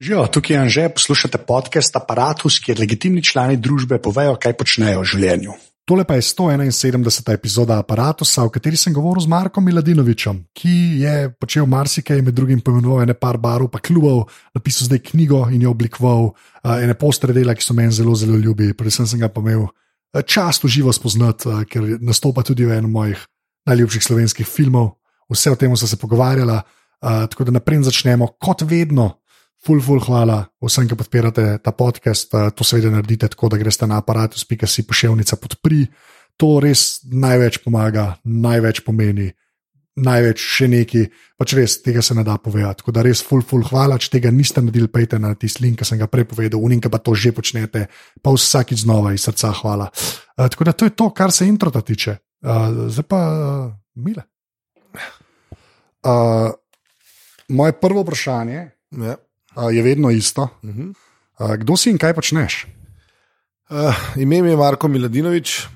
Živijo, tukaj je Anže, poslušate podcast Apparatus, kjer legitimni člani družbe povejo, kaj počnejo v življenju. Tole pa je 171. epizoda Apparatusa, v kateri sem govoril z Markom Miladinovičem, ki je počel marsikaj, med drugim pomenoval ene par barov, pa klubov, napisal zdaj knjigo in jo oblikoval, uh, ene postre dela, ki so meni zelo, zelo ljubi. Predvsem sem ga pa imel uh, čast uživo spoznati, uh, ker nastopa tudi v enem mojih najljubših slovenskih filmov. Vse o tem smo se pogovarjali, uh, tako da naprej začnemo, kot vedno. Ful, ful, hvala vsem, ki podpirate ta podcast. To seveda naredite tako, da greste na aparatus.si pošiljnica podpri. To res največ pomaga, največ pomeni, največ še neki, pač res tega se ne da povedati. Tako da res ful, ful, hvala. Če tega niste naredili, pejte na tisti link, ki sem ga prej povedal, unika pa to že počnete, pa vsakič znova iz srca hvala. Uh, tako da to je to, kar se introta tiče. Uh, zdaj pa uh, mile. Uh, moje prvo vprašanje. Ja. Je vedno isto. Uh -huh. uh, kdo si in kaj počneš? Uh, ime mi je Marko Miladinovič.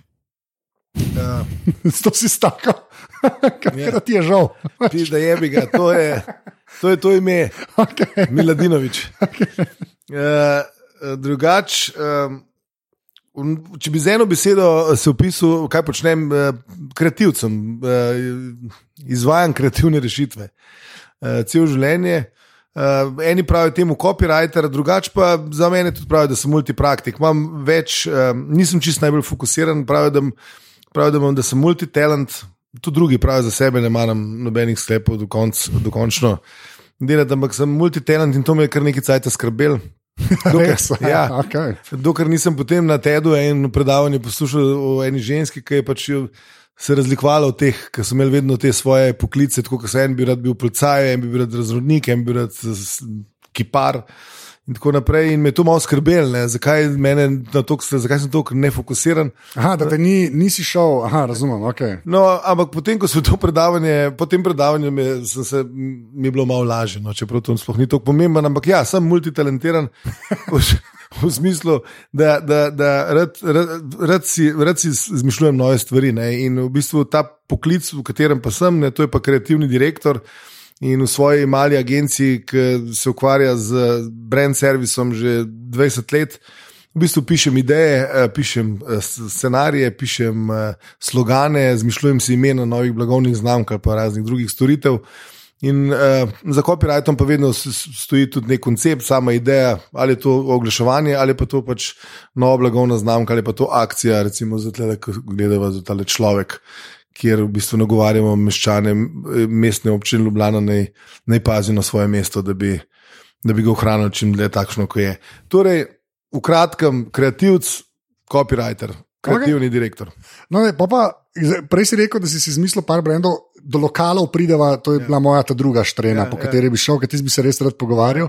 Uh, to si staka, kaj ti je žal. Piš, da je bi ga, to je to, je to ime, Okay. Miladinovič. Okay. Uh, drugač, um, če bi z eno besedo se opisal, kaj počnem, uh, kreativcem, uh, izvajam kreativne rešitve, uh, cel življenje. Uh, eni pravijo temu copywriter, drugače pa za mene tudi pravijo, da sem multipraktik. Imam več, uh, nisem čist najbolj fokusiran, pravijo, da, pravijo, da, imam, da sem multitalent, tudi drugi pravijo za sebe, ne maram nobenih sklepov do konc, dokončno delati, ampak sem multitalent in to me je kar nekaj cajt skrbel. Dokler, Res? ja, Okay. dokler nisem potem na TED-u en predavanje poslušal o eni ženski, ki je pač jo- se razlikovala od teh, ki so imeli vedno te svoje poklice, tako kot se en bi rad bil policaj, en bi bil rad razrodnik, en bi rad s- kipar. In tako naprej, in me je to malo skrbelo, zakaj, mene na to, zakaj sem tako nefokusiran. Aha, da te ni, nisi šel, aha, razumem. Okay. No, ampak potem, ko sem to predavanje, po tem predavanju mi se, mi je bilo malo lažje, no, čeprav to sploh ni tako pomembno. Ampak ja, sem multitalentiran v, smislu, da, da, da rad, rad, rad, si, rad si izmišljujem nove stvari. Ne, in v bistvu ta poklic, v katerem pa sem, ne, to je pa kreativni direktor. In v svoji mali agenciji, ki se ukvarja z brand servisom že 20 let, v bistvu pišem ideje, eh, pišem eh, scenarije, pišem eh, slogane, zmišljujem si imena novih blagovnih znamk ali pa raznih drugih storitev. In uh, za copywritom pa vedno stoji tudi nek koncept, sama ideja, ali je to oglaševanje, ali pa to pač nova blagovna znamka, ali pa to akcija, recimo za tle, ko gledava za tale človek, kjer v bistvu nagovarjamo meščane mestne občine Ljubljana, naj, naj pazijo na svoje mesto, da bi, da bi ga ohranili čim dlje takšno, kot je. Torej, v kratkem, kreativc, copywriter, kreativni okay. direktor. No, ne, pa pa, prej si rekel, da si si izmislil par brendov, do lokalov prideva, to je ja. bila moja ta druga štrena, Ja, ja, po ja. kateri bi šel, ker ti bi se res rad pogovarjal.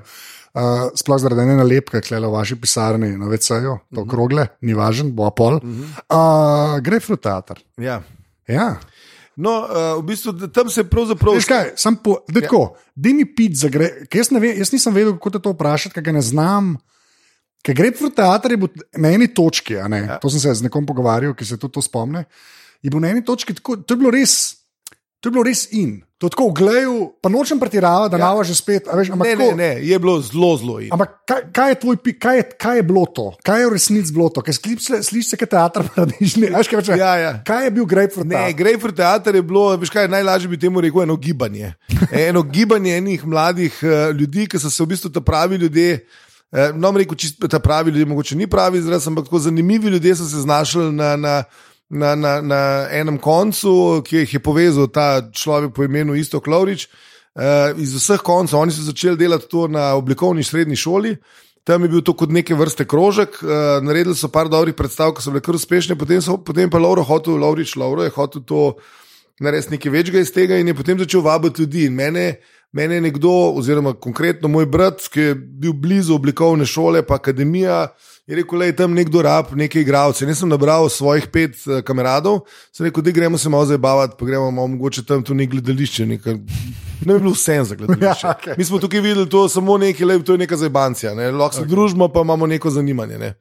Uh, sploh zaradi ene nalepke, ki je v vaši pisarni, no več sejo, Mhm. to krogle, ni važen, bo pol. Uh, Grejpfrut teater. Ja. Ja. No, uh, v bistvu da tam se pravzaprav. Veš kaj, sam po, da tako, ja. mi pit za gre. ker Jaz, ve, jaz nisem vedel, kako te to vprašati, ker ga ne znam. Ker Grejpfrut teater je bil na eni točki, a ne, ja. to sem se z nekom pogovarjal, ki se tudi to spomne. Je bil na eni točki tako, to je bilo res. To je bilo res in. To tako v gledu, pa nočem pretiravati, da ja. nava že spet. Veš, Ne, tako, ne, ne, je bilo zelo, zelo in. ampak kaj, kaj je tvoj pik, kaj je, kaj je bilo to? Kaj je v resnici bilo to? Ker slišiš se, kot teater, paradižni. Veš, kaj, hočem- Ja, ja. kaj je bil Ne, teater? Grejpfrut teater je bilo, veš kaj, najlažje bi temu rekel, eno gibanje. Eno gibanje enih mladih uh, ljudi, ki so se v bistvu ta pravi ljudje. No, rekel, čisto ta pravi ljudje, mogoče ni pravi izraz, ampak tako zanimivi ljudje so se znašli na, na, na, na, na enem koncu, ki jih je povezal ta človek po imenu Isto Klovrič. Uh, iz vseh koncev, oni so začeli delati to na oblikovni srednji šoli. Tam je bil to kot neke vrste krožek, uh, naredili so par dobrih predstav, ki so bile kar uspešne, potem, so, potem pa Lauro hotel, Laurič, Lauro je hotel to narediti nekaj večjega iz tega in je potem začel vabiti ljudi. In mene, mene je nekdo, oziroma konkretno moj brat, ki je bil blizu oblikovne šole, pa akademija, je rekel, da je tam nekdo rab, nekaj igralcev. Jaz sem nabral svojih pet uh, kameradov, sem rekel, da gremo se malo zabavati, pa gremo malo mogoče tam tu nekaj gledališče. Nekaj, ne bi bilo vse za gledališče. Ja, okej. Mi smo tukaj videli to samo nekaj, le, to je neka zabancija. Ne? Lahko se okay. družimo, pa imamo neko zanimanje. Ne?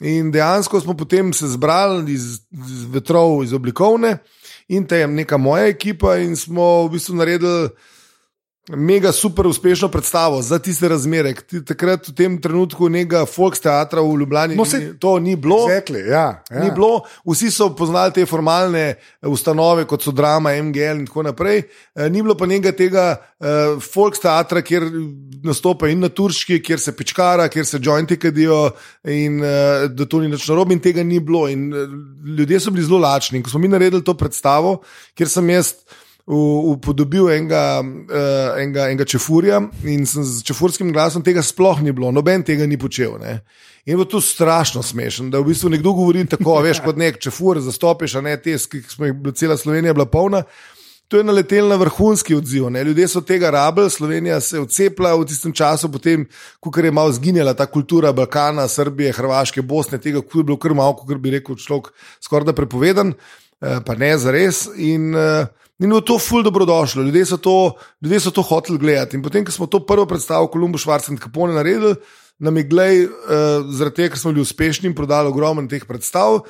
In dejansko smo potem se zbrali iz, iz vetrov, iz oblikovne in tam neka moja ekipa, in smo v bistvu naredili mega super uspešno predstavo za tiste razmere. Takrat v tem trenutku nekega Volksteatra v Ljubljani No, ni- to ni bilo. Exactly, ja, ja. Ni bilo, vsi so poznali te formalne eh, ustanove, kot so Drama, MGL in tako naprej. Eh, Ni bilo pa nekega tega uh, Volksteatra, kjer nastopa in na Turški, kjer se pičkara, kjer se jointi kadijo in uh, da to ni nič narobe, in tega ni bilo. In, uh, ljudje so bili zelo lačni. In ko smo mi naredili to predstavo, kjer sem jaz upodobil enega, uh, enega, enega čefurja in z čefurskim glasom tega sploh ni bilo, noben tega ni počel. Ne. In je to strašno smešno, da v bistvu nekdo govori tako, veš, kot nek čefur, zastopiš, a ne te, ki smo jih bila cela Slovenija bila polna. To je naletel na vrhunski odziv. Ne. Ljudje so tega rabili, Slovenija se je odcepila v tistem času, potem, ko je malo zginjala ta kultura Balkana, Srbije, Hrvaške, Bosne, tega ko je bilo kar malo, kot bi rekel človek, skoraj da prepovedan, eh, pa ne za res. In, eh, in je bilo to ful dobrodošlo, ljudje so to, ljudje so to hoteli gledati. In potem, ko smo to prvo predstavo Kolumbo Švarc in Kapone naredili, nam je glej, uh, zaradi tega, ker smo bili uspešni in prodali ogromno teh predstav,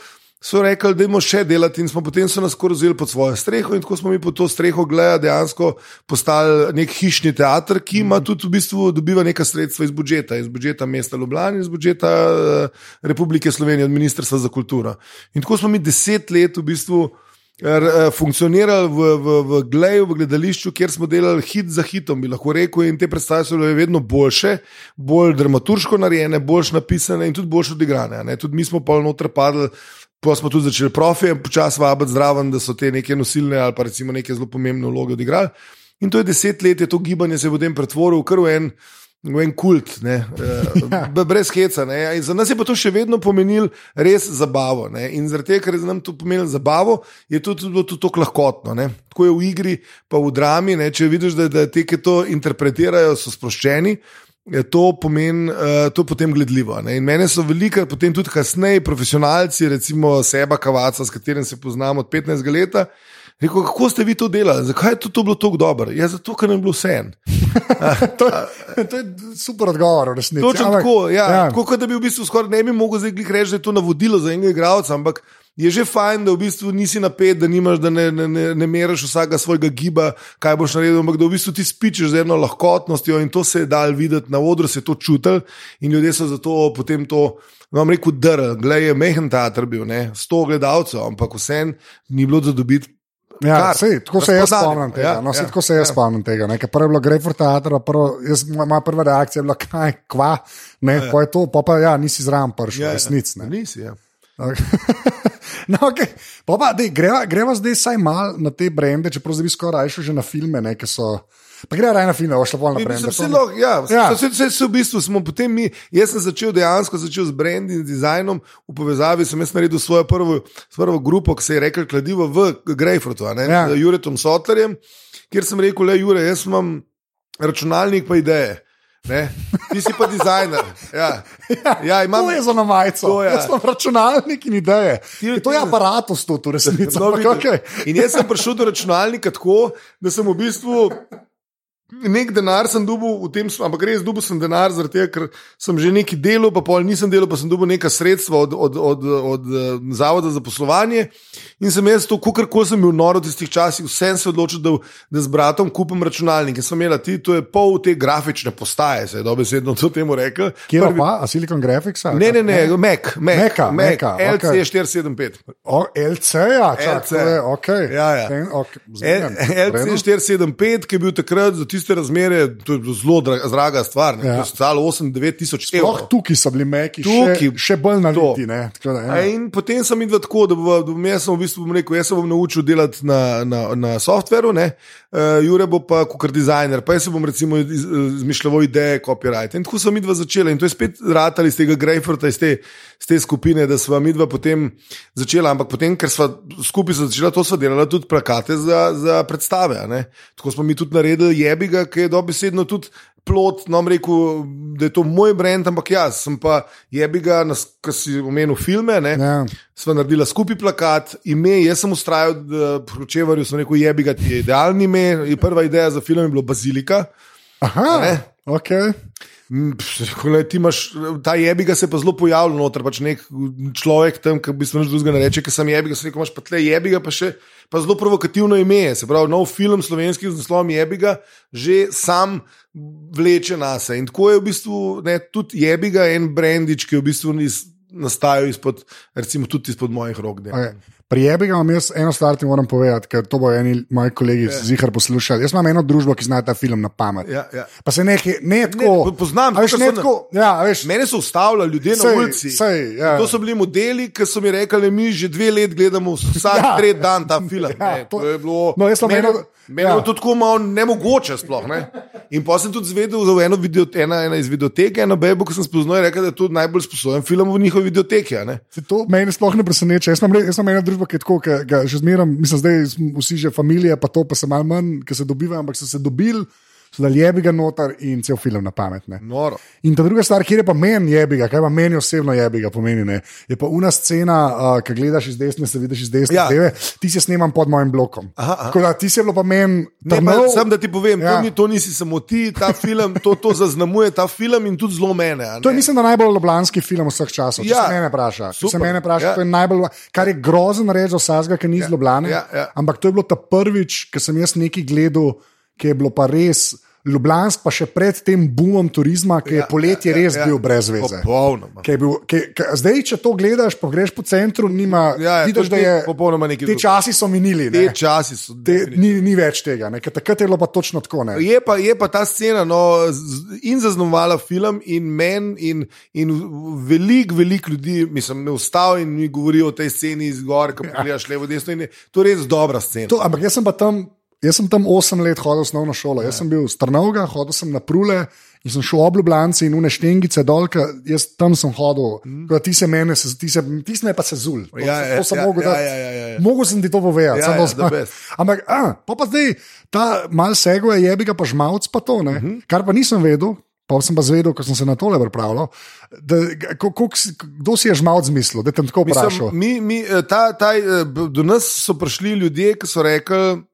so rekli, da moramo še delati, in smo potem so nas kar vzeli pod svojo streho, in tako smo mi pod to streho gledali, dejansko postali nek hišni teater, ki ima tudi v bistvu dobiva neka sredstva iz budžeta, iz budžeta mesta Ljubljana, iz budžeta uh, Republike Slovenije, od Ministrstva za kulturo. In tako smo mi deset let v bistvu. R, eh, funkcionirali v, v, v Gleju, v gledališču, kjer smo delali hit za hitom, bi lahko rekel, in te predstave so bile vedno boljše, bolj dramaturško narejene, bolj napisane in tudi bolj odigrane. Tudi mi smo pa noter padli, pa smo tudi začeli profije počasi vabiti zraven, da so te neke nosilne ali pa recimo neke zelo pomembne vloge odigrali. In to je deset let, je to gibanje se je potem pretvorilo kar v en. V en kult, ne, eh, brez heca. Ne. Za nas je pa to še vedno pomenilo res zabavo. Ne. In zaradi tega, ker je za nam to pomenilo zabavo, je to tudi bilo tudi tako lahkotno. Ne. Tako je v igri, pa v drami. Ne. Če vidiš, da, da te, ki to interpretirajo, so sproščeni. je To pomeni, uh, to je potem gledljivo. Ne? In mene so veliko, potem tudi kasneje, profesionalci, recimo Seba Kavaca, s katerim se poznam od 15 let, rekel, kako ste vi to delali, zakaj je to, to bilo tako dobro? Ja, zato, ker nam je bilo vse en. to, je, to je super odgovor, v resnici. Točno Ampak- tako, ja, ja. tako kot da bi v bistvu skoraj ne bi mogel zdaj glih reči, da je to navodilo za enega igralca, ampak je že fajn, da v bistvu nisi napet, da, nimaš, da ne, ne, ne, ne meriš vsakega svojega giba, kaj boš naredil, ampak da v bistvu ti spičeš z eno lahkotnostjo in to se je dal videti na odru, se je to čutil in ljudje so zato potem to. No, vam rekel, da je mehen teater bil, ne, sto gledalcev, ampak vsem ni bilo za dobiti. Ja, sej, tako se jaz spomnim tega. Ja, no, sej, ja, tako se jaz ja. spomnim tega. ne, Prvo je bilo Greyford Theater, prvo, jaz, moja prva reakcija je bila, kaj, kva, ne, ja, ja. je to, pa, pa ja, nisi zraven prišel, ja, resnic. Ne. Nisi, ja. no, okay. pa, pa, dej, greva, greva zdaj vsaj mal na te brende, čeprav zdaj bi skoraj šel že na filme, ne, ki so. Pa greva raje na filme, ošla bolj na brende. Mislim, vse, ja, Ja. ja. Vse, vse, vse v bistvu smo potem mi, jaz sem začel dejansko začel z branding, dizajnom, v povezavi sem jaz naredil svojo prvo, prvo grupo, ki se je rekel Kladivo v ne, Ja. z Juretom Sotlerjem, kjer sem rekel, le Jure, jaz imam računalnik pa ideje. Ne? Ti si pa dizajner. Ja. Ja, imam, To je za majico. To je. Jaz sem računalnik in ideje. Ti- To je aparatus, to v resnici. No, okej. In jaz sem prišel do računalnika tako, da sem v bistvu. Nek denar sem dobil v tem, ampak res dobil sem denar, zaradi tega, ker sem že neki delal, pa pol nisem delal, pa sem dobil neka sredstva od, od, od, od, eh, Zavoda za poslovanje. In sem jaz to, kar koli sem bil noro v tistih časih, vsem se odločil, da, da z bratom kupim računalnik. In sem imel ti, to je pol te grafične postaje, se je dobesedno to temu rekel. Kje pa, a Silicon Graphics? ali Ne, kaj? ne, ne, Mac, Mac, Maca, Mac, Maca, LC okej. 475. O, LC, ja, čak, LC. je ok. Ja, ja. Ten, okay. redu. LC 475, ki je bil takrat za tiste razmere, to je zelo dra- draga stvar, ne, Ja. stalo 8-9 tisoč Sploh evrov. tukaj so bili meki, Tukaj, še, še bolj naliti. to. ne, tako Da, A ja. In potem sem videl tako, da, bo, da bom jaz sem v bistvu bom rekel, jaz se bom naučil delati na, na, na softveru, ne, uh, Jure bo pa kot dizajner, pa jaz se bom recimo iz- izmišljal ideje, copyright. In tako sem midva začela in to je spet ratali iz tega Greyforta, iz te, iz te skupine, da sva midva potem začela, ampak potem, ker sva skupaj začela, to sva delala tudi plakate za, za predstave. ne. Tako smo mi tudi naredili jebiga, ki je dobesedno tudi. Plot, no, rekel, da je to moj brand, ampak jaz sem pa jebiga, ki si omenil filme. Ne, Ja. Sva naredila skupaj plakat, ime, jaz sem ustrajal, da pri Čevarju sem rekel, jebi ga, ti je idealni ime. Prva ideja za film je bila Bazilika. Aha, Ne? ok. Mm, lej, ti imaš, ta jebiga se je pa zelo pojavil noter, pač nek človek tam, ki bi se nič drugega ne reče, ker sem jebiga, se rekel, imaš pa tle jebiga, pa še pa zelo provokativno ime. Se pravi, nov film slovenski z naslovom Jebiga že sam vleče nas. In tako je v bistvu ne, tudi jebiga en brandič, ki je v bistvu iz, nastajal izpod, recimo, tudi izpod mojih rok. ne. Okay. Pri jebi ga jaz eno stvar, ti moram povedati, ker to bo eni moji kolegi yeah. zihar poslušali. Jaz imam eno družbo, ki zna ta film na pamet. Ja, ja. Pa se nekaj, ne tako. po- poznam, veš, ne tako. Ja, a veš, Mene so ustavljali ljudje na Sej, ulici. sej, ja. To so bili modeli, ki so mi rekli, mi že dve leti gledamo vsak Ja. ja. tretji dan ta film. Ja, Ja, to- to, je bilo No, jaz sem eno- meni ja. ja. to tako malo nemogoče. Sploh, ne? In pa sem tudi zvedel za eno video, ena, ena iz videoteke, eno bebo, ki sem spoznal, je rekel, da je to najbolj sposoben film v njihovi videoteki. ne. To meni sploh ne preseneča. Jaz le- jaz imam eno družbo, ki je tako, ki ga že zmeraj, mislim, zdaj smo vsi že familije, pa to pa se malo manj, ki se dobivajo, ampak so se dobili, so dali jebi ga noter in cel film na pamet. Ne. Noro. In ta druga stvar, kjer je pa meni jebiga, kaj pa meni osebno jebiga pomeni, ne, je pa una scena, uh, ki gledaš iz desne, se vidiš iz desne, Ja. ja. ti se snemam pod mojim blokom. Aha, aha. Tako da ti se bilo pa meni, trnov- sem da ti povem, ja. Ja. to, ni, to nisi samo ti, ta film, to, to zaznamuje ta film in tudi zelo mene. To je, mislim, da najbolj ljubljanski film vseh časov. Če Ja. se mene vpraša, če se mene vpraša, Ja. ja. to je najbolj, kar je grozen reči za vsakega, ki ni iz Ljubljana. ja, ja. Ampak to je bilo ta prvič, ki sem jaz nekaj gledal, ki je bilo pa res. Ljubljansk pa še pred tem boomom turizma, ki je poletje res bil brez veze. Popolnoma. Ki Bil, ki, ki, zdaj, če to gledaš, pa greš po centru, nima, Ja, ja, vidiš, da je popolnoma nekaj Te drugega. časi so minili, Te ne? časi so. Te, ni, ni več tega, ne? takrat je bilo pa točno tako. Ne? Je pa, je pa ta scena no, in zaznamovala film, in meni, in, in veliko, veliko ljudi, mislim, me ustavi in mi govorijo o tej sceni iz gore, ko pogledaš levo, desno. je To je res dobra scena. To, ampak jaz sem pa tam, jaz sem tam 8 let hodil v osnovno šolo. Jaz sem bil strnovga, hodil sem na prule in sem šel ob Ljubljani in uneštengice dol, ker jaz tam sem hodil. Mm. Ti se mene, se- ti se, ti se me pa se zul. To, Ja, ja, to sem ja, mogel ja, dati. ja, ja, ja, ja. Mogel sem ti to povedati. Ja, samo ja, ampak, a, pa, pa zdaj, ta mal sego je jebi ga pa žmalc, pa to, ne? Mhm. kar pa nisem vedel. Pa sem pa zvedel, ko sem se na tole pripravljal, da, ko, ko, kdo si je žmalc zmislil, da te tako vprašal. Mi, mi, eh, ta, ta, eh, do nas so prišli ljudje, ki so rekli.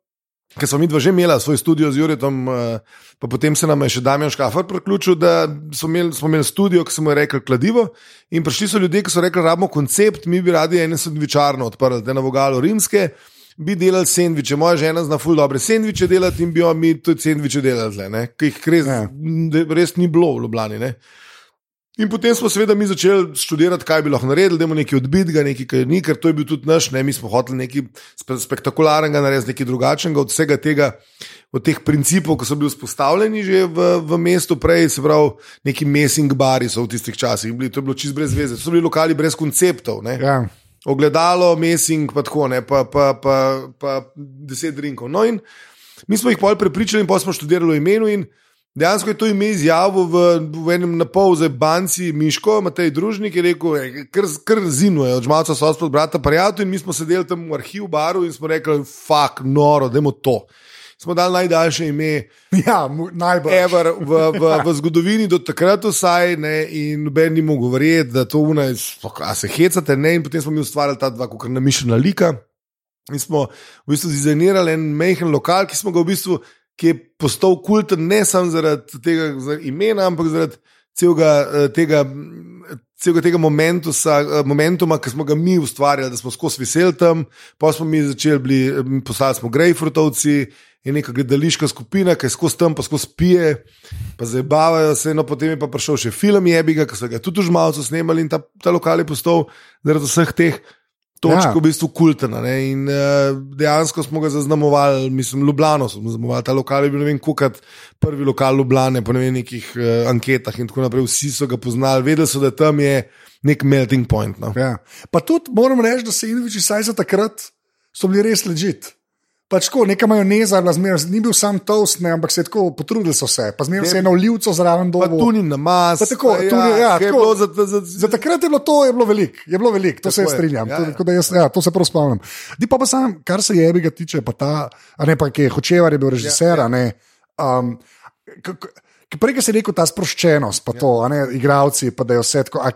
Ker smo mi dva že imeli svoj studio z Juretom, eh, pa potem se nam je še Damien Škafar priključil, da smo imeli, smo imeli studio, ki smo mu rekli kladivo. In prišli so ljudje, ki so rekli, rabimo koncept, mi bi radi eno sendvičarno odprli, da je na vogalu rimske, bi delali sendviče. Moja žena zna ful dobre sendviče delati in bi jo mi tudi sendviče delali, ne, ki jih res, ja. res ni bilo v Ljubljani. Ne. In potem smo seveda mi začeli študirati, kaj bi lahko naredili, da imamo nekaj odbitga, nekaj, kar ni, ker to je bil tudi naš, ne, mi smo hoteli nekaj spe, spektakularnega narediti, nekaj drugačnega od vsega tega, od teh principov, ki so bili vzpostavljeni že v, v mestu prej, se pravi, neki messing bari so v tistih časih bili, to je bilo čist brez veze, to so bili lokali brez konceptov. Ne. Ja. Ogledalo, messing, pa tako, ne, pa, pa, pa, pa deset drinkov. No, in mi smo jih pol prepričali, in pa smo študirali o imenu. In dejansko je to ime izjavil v, v enem napol za banci Miško, Matej Družnik, je rekel, "Ej, kar, kar zinuje, od žmalca so spod brata Parjatu in mi smo sedeli tam v arhivu baru in smo rekli, fuck, noro, dajmo to. Smo dali najdaljše ime, Ja, najbolj. ever v, v, v zgodovini, do takrat vsaj, ne, in noben ni mogel verjeti, da to unaj, a se hecate, ne, in potem smo mi ustvarjali ta dva, kot namišljena lika. In smo v bistvu dizajnirali en majhen lokal, ki smo ga v bistvu, ki je postal kulten ne samo zaradi tega zaradi imena, ampak zaradi celega eh, tega. Celega tega momentusa, eh, momentuma, ki smo ga mi ustvarjali, da smo skozi vesel tam, pa smo mi začeli, bili, eh, postali smo Grejfrutovci, je neka gledališka skupina, ki skozi tam, pa skozi pije, pa zabavajo se. No, potem je pa prišel še film Jebiga, ki so ga tudi v Žmalcu snemali in ta, ta lokal je postal zaradi vseh teh točk Ja. v bistvu kultena. Ne? In uh, dejansko smo ga zaznamovali, mislim, Ljubljano smo zaznamovali, ta lokal je bil ne vem, kukat prvi lokal Ljubljane, po ne vem, nekih uh, anketah in tako naprej. Vsi so ga poznali, vedeli so, da tam je nek melting point. No. Ja. Pa tudi moram reči, da se Indijci, saj za takrat, so bili res ležit. Pač tako, neka majoneza, zmeraj, ni bil sam toast, ne, ampak se je tako potrudili so se. Pa zmeraj se je na olivco zraven dol. tu ni namaz, Pa tako, pa ja, kaj je tako. za, za, za, Za takrat je bilo to, je bilo veliko, je bilo veliko, to se jaz strinjam. Ja, Ja, ja. ja. Jaz, ja, to se prav spomnim. Di pa, pa sam, kar se jebega tiče, pa ta, a ne pa ki je Hočevar je bil režiser, ja, ja. Um, k- k- Prej, si rekel ta sproščenost, pa ja. to, a ne igravci, pa da je vse tako. A,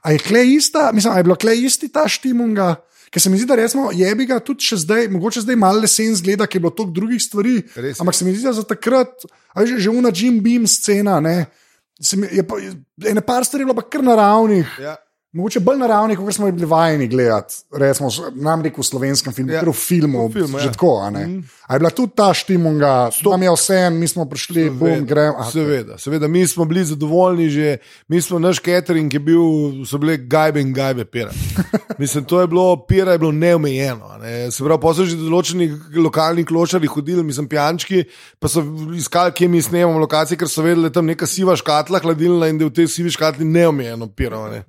a je kle ista, mislim, a je bilo kle isti ta štimunga? Ker se mi zdi, da resmo jebi ga tudi še zdaj, mogoče zdaj malo lesen zgleda, ker je bilo toliko drugih stvari. Res je. Ampak se mi zdi, da za takrat, a veš, že una Jim Beam scena, ne. se mi- Je pa, ene par stvari je bilo pa kar naravnih. Ja. Mogoče bolj naravni, kot smo bili vajeni gledati, recimo, nam rekel v slovenskem filmu, Ja, v filmu, v filmu, že ja. tako. a ne? A je bila tudi ta štimunga, tam je vse, mi smo prišli, bom, gremo. aha, Seveda, seveda, mi smo bili zadovoljni, že mi smo naš catering, ki je bil, so bile gajbe in gajbe pera. Mislim, to je bilo, pera je bilo neomejeno. a Ne. Se pravi, so že določeni lokalni klošari hodili, mislim, pijančki, pa so iskali, kje mi snemamo lokacije, ker so vedeli, da je tam neka siva škatla hladilna in da je v tej sivi škatli neomejeno piro. Ne.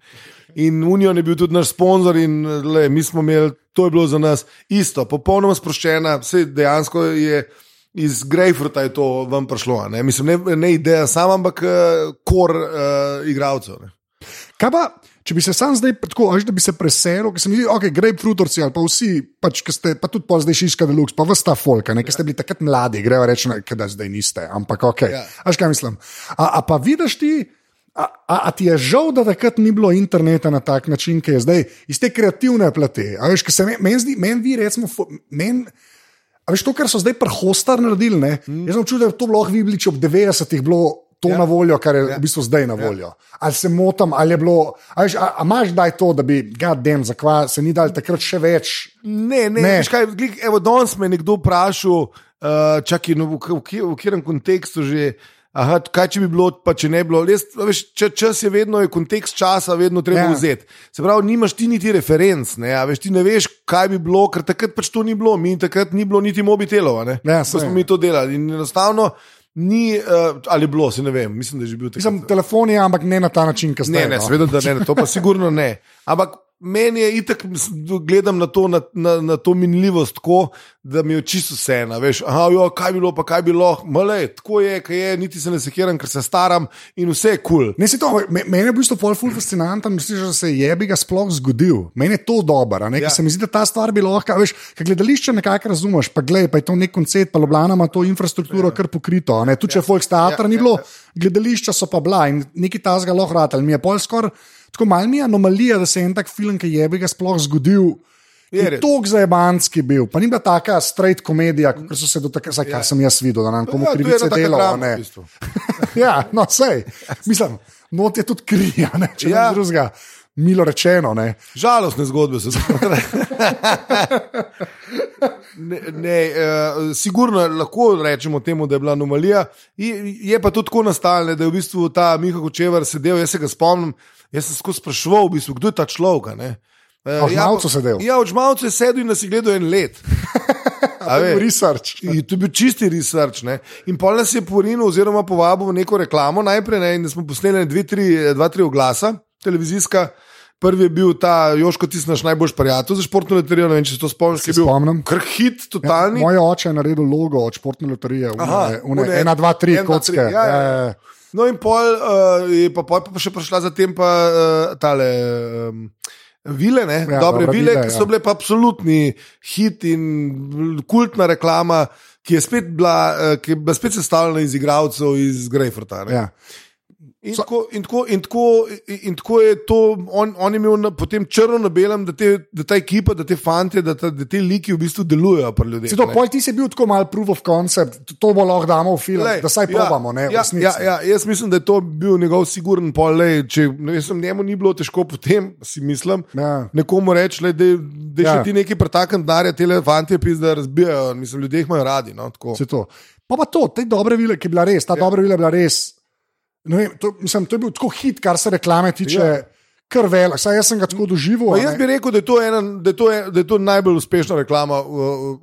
In Union je bil tudi naš sponzor, in le, mi smo imeli, to je bilo za nas isto, popolnoma sproščena, vse dejansko je. Iz Greyfruta je to vam prišlo, ne? Mislim, ne, ne ideja sama, ampak uh, kor uh, igralcev. ne. Kaj pa, če bi se sam zdaj tako, da bi se preselil, ker se mi zdi, ok, grapefruitorci ali pa vsi, pač, ki ste, pa tudi pa zdaj šiška deluxe, pa vsta folka, ne, ki ste bili takrat mladi, grejo reči, da zdaj niste, ampak ok. Ja. Ja. Až kaj mislim. A, a pa vidiš ti, a, a, a ti je žal, da takrat ni bilo interneta na tak način, ki je zdaj iz te kreativne plati. A veš, ker se meni men zdi, meni vi recimo, meni. A veš to, kar so zdaj prhostar naredili? Ne? Mm. Jaz sem čutil, da je to lahko videli, če ob 90-ih bilo to ja. na voljo, kar je ja. v bistvu zdaj na voljo. Ja. Ali se motim, ali je bilo. A, veš, a, a imaš kdaj to, da bi, gadem, zakaj se ni dal takrat še več? Ne, ne, Ne. ne. Kaj, glik, evo, danes me je nekdo vprašal, uh, čakaj, no, v, v, v, v katerem kontekstu že. Aha, kaj če bi bilo, pa če ne bi bilo. Res, a veš, če, čas je vedno, je kontekst časa vedno treba Ja. vzeti. Se pravi, nimaš ti niti referenc, ne, veš, ti ne veš, kaj bi bilo, ker takrat pač to ni bilo, mi takrat ni bilo niti mobitelov, ne. Ja, ko smo mi to delali. In enostavno ni, uh, ali je bilo, se ne vem, mislim, da je že bil takrat. Mislim, telefon je, ampak ne na ta način, kot Ne, zdaj. ne, no. seveda, da ne, to pa sigurno ne. Ampak meni je itak, gledam na to, na, na, na to minljivost tako, da mi je čisto vseeno. Veš, aha, jo, kaj bi bilo, pa kaj bi bilo, male, tako je, kaj je, niti se ne sekiram, ker se staram in vse je kul. Cool. Ne, to, me- meni je v bistvu pol ful fascinanten, da slišiš, da se je jebi ga sploh zgodil. Meni je to dobro, ja. Ja. se mi zdi, da ta stvar bi lahko, veš, kaj gledališče nekako razumeš, pa glej, pa je to nek koncept, pa Ljubljana ima to infrastrukturo ja. kar pokrito. Ne? Tudi če ja. Volksteatra ja, ni bilo, ja, ja. gledališča so pa bila in neki tazga lahko ratelj. Mi je pol skoraj tako mal mi je anomalija, da se je en tak film, ki je bi ga sploh zgodil. Je tako zajebanski bil, pa ni bila taka straight komedija, kot so se do takrat, ja. kar sem jaz videl, da nam komu Ja, to je krivice ne. v bistvu. Ja, no, sej. Mislim, not je tudi krija, ne, če ja. Ja. ne drugega. Milo rečeno, ne. Žalostne zgodbe so zgodbe. Ne, ne, uh, sigurno lahko rečemo temu, da je bila anomalija. Je, je pa to tako nastalo, ne, da je v bistvu ta Miha Kočevar sedel. Jaz se ga spomnim, jaz sem skozi spraševal, v bistvu, kdo je ta človek. Eh, v ja, Žmavcu sedel? Ja, v Žmavcu je sedel in nas je gledal en let. Bil research. In to je bil čisti research. Ne? In pol nas je porinil, oziroma povabil v neko reklamo najprej, ne? in smo posneli dve, tri, dva, tri oglasa, televizijska. Prvi je bil ta Joško, ti si naš najboljši prijatelj za športno loterijo. Ne vem, če se to spomniš, ki je bil spomnim. krhit, totalni. Moj oče je naredil logo od športne loterije. Aha, Une, one- ena, dva, tri, en, dva, kocke. tri, ja, ja, ja. Ja. No, in pol, uh, je pa, pol pa še prišla zatem pa uh, tale. Um, Vile, ne, Ja, ja, dobre vile, vile, ki ja. so bile pa absolutni hit in kultna reklama, ki je spet bila, eh, ki je bila spet sestavljena iz igralcev iz Greyfruta. ne. Ja. In, tako, in, tako, in, tako, in tako je to, on, on je imel na, potem črno na belem, da, te, da ta ekipa, da te fanti, da, ta, da te liki v bistvu delujejo pri ljudeh. To, ne. pol ti si bil tako mal proof of concept, to bo lahko damo v film, Lej, da saj probamo, ne, ja, ja, ja, jaz mislim, da je to bil njegov siguren pol. Lej, če sem, njemu ni bilo težko potem, si mislim, Ja. nekomu reči, da je Ja. še ti neki pretakan denarja, te fanti pis, da razbijajo. Mislim, ljudje jih imajo radi. No, to. Pa pa to, te dobre vile, ki je bila res, ta ja. dobra vila je bila res. Vem, to, mislim, to je bil tako hit, kar se reklame tiče, ja. kar velik. Saj jaz sem ga tako doživel. Pa jaz bi rekel, da je to, ena, da je to, da je to najbolj uspešna reklama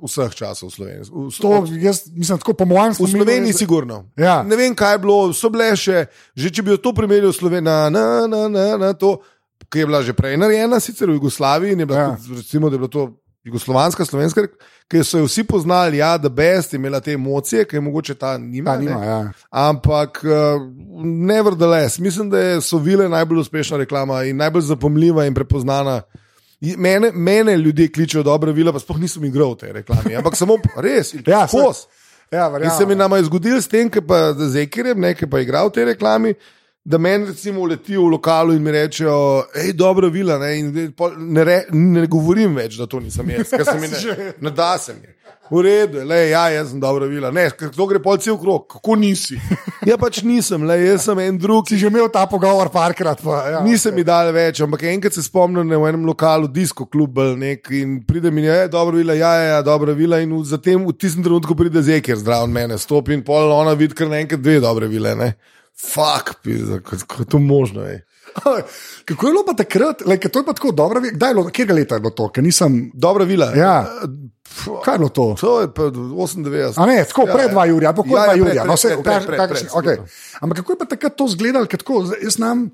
vseh časov v Sloveniji. V, To, jaz, mislim, tako po mojem V Sloveniji, sigurno. Ja. Ne vem, kaj je bilo, so bile še, že če bi jo to primerjal s Slovenijo, na, na, na, na, to, ki je bila že prej narejena, sicer v Jugoslaviji, in je bila, Ja. ja. recimo, da je bila to jugoslovanska, slovenska, ki so jo vsi poznali, ja, da best, je imela te emocije, ki je mogoče ta nima. Ta ne. nima, ja. Ampak, uh, nevertheless, mislim, da so vile najbolj uspešna reklama in najbolj zapomljiva in prepoznana. Mene, mene ljudje kličejo dobro vila, pa sploh nisem igral v tej reklami. Ampak samo res, Ja, kos. Ja, In verjamem. se mi nama je zgodil s tem, ki pa z Ekirjem, ne, ki pa je igral v tej reklami, da meni recimo uletijo v lokalu in mi rečejo, hej, dobra vila. Ne, in ne, re, ne govorim več, da to nisem jaz, ker se mi ne, ne da se mi. V redu, le, ja, jaz sem dobra vila. Ne, to gre pol cel krok, kako nisi. Ja, pač nisem, le, jaz sem en drug. Si že imel ta pogovor parkrat. Pa, ja, Nisem mi dal več, ampak enkrat se spomnim v enem lokalu, disko klub nek in pride mi, je dobro vila, ja, ja, dobra vila in v, zatem v tistem trenutku pride zeker zdrav mene, stopi in pol ona vidi kar naenkrat dve dobre vile. Ne. Fak, pizda, kako je to možno je. Kako je bilo pa takrat, like, to je pa tako dobro, kdaj je bilo, kjer leta je bilo to, ker nisem. Dobra vila. Ja. Pf, Kaj je bilo to? To je pa 98. A ne, tako Ja, pred ja. dva Jurija, ali pa kot Ja, dva ja, Jurija. pred, No, pred, pred, kakšen- pred, okej. sigurno. Ampak kako je pa takrat to izgledalo, ker tako, jaz znam.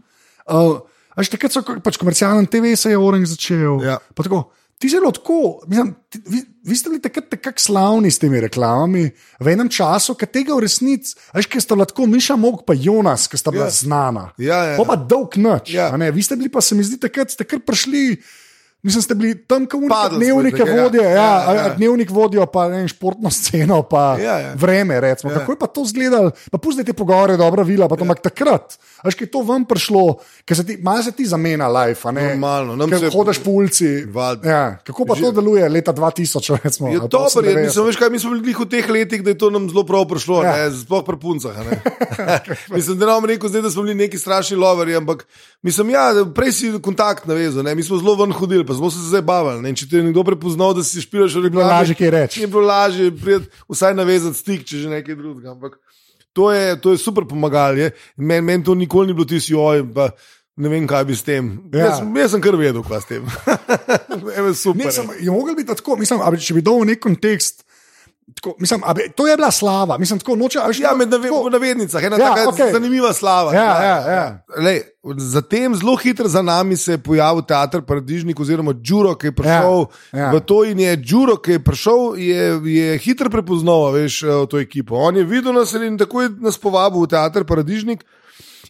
Uh, Až takrat so pač komercialen TV se je Orange začel. Ja. Pa Tako, ti že bilo tako, mislim, ti, vi, vi ste bili takrat tako slavni s temi reklamami, v enem času, ki tega v resnici, veš, ki sta lahko Miša Mog pa Jonas, ki sta bila Ja. znana. Ja, ja. Pa pa dolg noč. Ja. a ne, Vi ste bili pa, se mi zdi, takrat ste kar prišli. Mislim, ste bili tam, Padli smo dnevnike tako, ja. vodijo, ja, Ja, ja, dnevnik vodijo, pa ne, športno sceno, pa Ja, ja. vreme. Recimo. Ja. Kako je pa to izgledalo? Pa pusti te pogovore, dobra vila, pa to ja. takrat. Veš, ki je to vam prišlo, ker se ti, malo se ti zamena life, a ne? Normalno, nam Ker se- Hodiš po ulici. Valjda. Ja. Kako pa to deluje leta 2000, recimo? Je dobro, je, 98? mislim, veš kaj, mi smo bili v teh letih, da je to nam zelo prav prišlo, Ja. ja. sploh pri puncah. a ne. mislim, da ne bom rekel, zdaj, da smo bili neki strašni loverji, ampak mislim, ja, prej si kontakt navezal, ne. mi smo zelo ven hodili, pa smo se zdaj bavili. Ne. Če te je nekdo prepoznal, da si špilaš v bilo reklami, lažje kaj reči. Je bilo lažje, prijeti, vsaj navezati stik, če že nekaj drugega. Ampak to je, to je super pomagalo. Meni men to nikoli ni bilo tisti oj. Pa, Ne vem, kaj bi s tem. Ja. Ja. Jaz, jaz sem kar vedel, kaj s tem. Eme, super. Ne, je. sem, je mogel biti tako, mislim, a bi, če bi dal v nek kontekst. Tako, mislim, a bi, to je bila slava, mislim, tako noče. a veš, Ja, tako- med nave, tako- navednicah, ena Ja, ja, taka okay. zanimiva slava. Ja, ja, ja. Lej, zatem zelo hitro za nami se je pojavil teater Paradižnik oziroma Džuro, ki je prišel Ja, ja. v to in je Džuro, ki je prišel, je, je hitro prepoznal veš, eh, to ekipo. On je videl nas in takoj nas povabil v teater Paradižnik.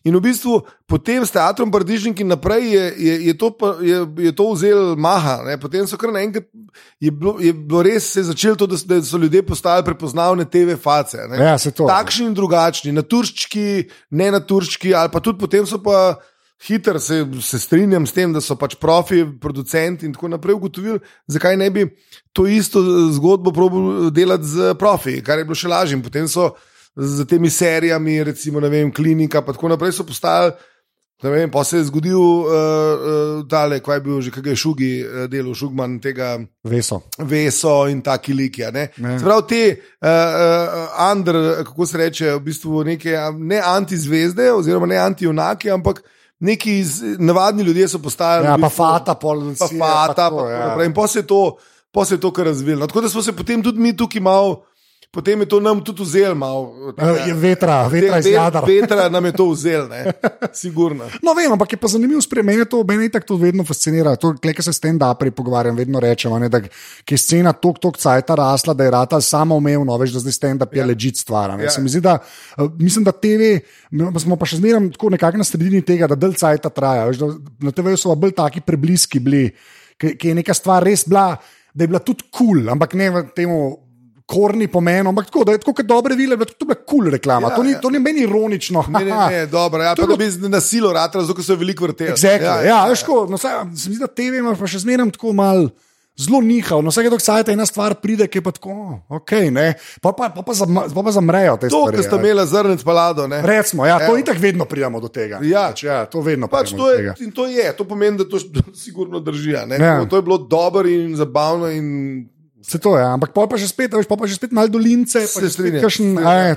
In v bistvu potem s teatrom Paradižnik in naprej je, je, je, to, je, je to vzel maha. Ne? Potem so kar naenkrat, je bilo, je bilo res se začelo to, da so, da so ljudje postali prepoznavne TV face. ne. Ja, to. Takšni in drugačni, na turščki, ne na turščki, ali pa tudi potem so pa. Hiter se, se strinjam s tem, da so pač profi, producenti in tako naprej ugotovili, zakaj ne bi to isto zgodbo probil delati z profi, kar je bilo še lažje. Potem so z temi serijami, recimo, vem, klinika, pa tako naprej so postali. Vem, pa se je zgodil uh, uh, tale, kaj je bil že, kaj je šugi uh, delal, šugman tega. Veso. Veso in taki liki. a Ne? Ne. Se pravi, te uh, uh, under, kako se reče, v bistvu neke ne antizvezde, oziroma ne antijunaki, ampak neki iz, navadni ljudje so postajali. Ja, v pa bistvu, fata, pol, pa fata, pa, ja. ja. in pa se je to, pa se je to kar razvilo. No, tako da smo se potem tudi mi tukaj malo, potem je to nam tudi vzel malo. Je Vetra, vetra iz jadra. Vetra nam je to vzel, ne, sigurno. No, vem, ampak je pa zanimivo spremeniti to, meni tako to vedno fascinira. To, kleke se s tem da pri pogovarjam, vedno rečem, a ne, da je scena tok, tok cajta rasla, da je rata samo umevno, veš, da zdaj stand up je ja. ležit stvar. ne. Ja. Se mi zdi, da, eh, mislim, da TV, pa smo pa še zmeraj tako nekako na sredini tega, da del cajta traja. Veš, da, na TV-ju so bolj taki prebliski bili, ki, je neka stvar res bila, da je bila tudi kul, cool, ampak ne v temu. Korni pomen, ampak tako, da je tako, kot dobre vile, da je to bila kul cool reklama. Ja, to, ni, ja. to ni meni ironično. Ne, ne, ne, dobro, ja, To bilo- bi na silo ratalo, zato so veliko vrteli. Exactly. Ja, ja, ja, ško, no, saj, se mi zdi, da TV ima pa še zmeraj tako mal. Zelo nihal, no vsake dok sajta ena stvar pride, ki je pa tako, ok, ne, pa pa, pa, pa, zam, pa, pa zamrejo te To, stvari. kar sta ja. imela zrnec palado. Ne? Recimo, ja, to Evo. itak vedno pridemo do tega. Ja. pač, ja to vedno Pač to, do je, in to je, to pomeni, da to sigurno drži. Ja. To je bilo dobro in zabavno. In Se to je, ampak pol pa že spet, veš, pol pa že spet malo dolince. pa Se strinjam, ja, ja.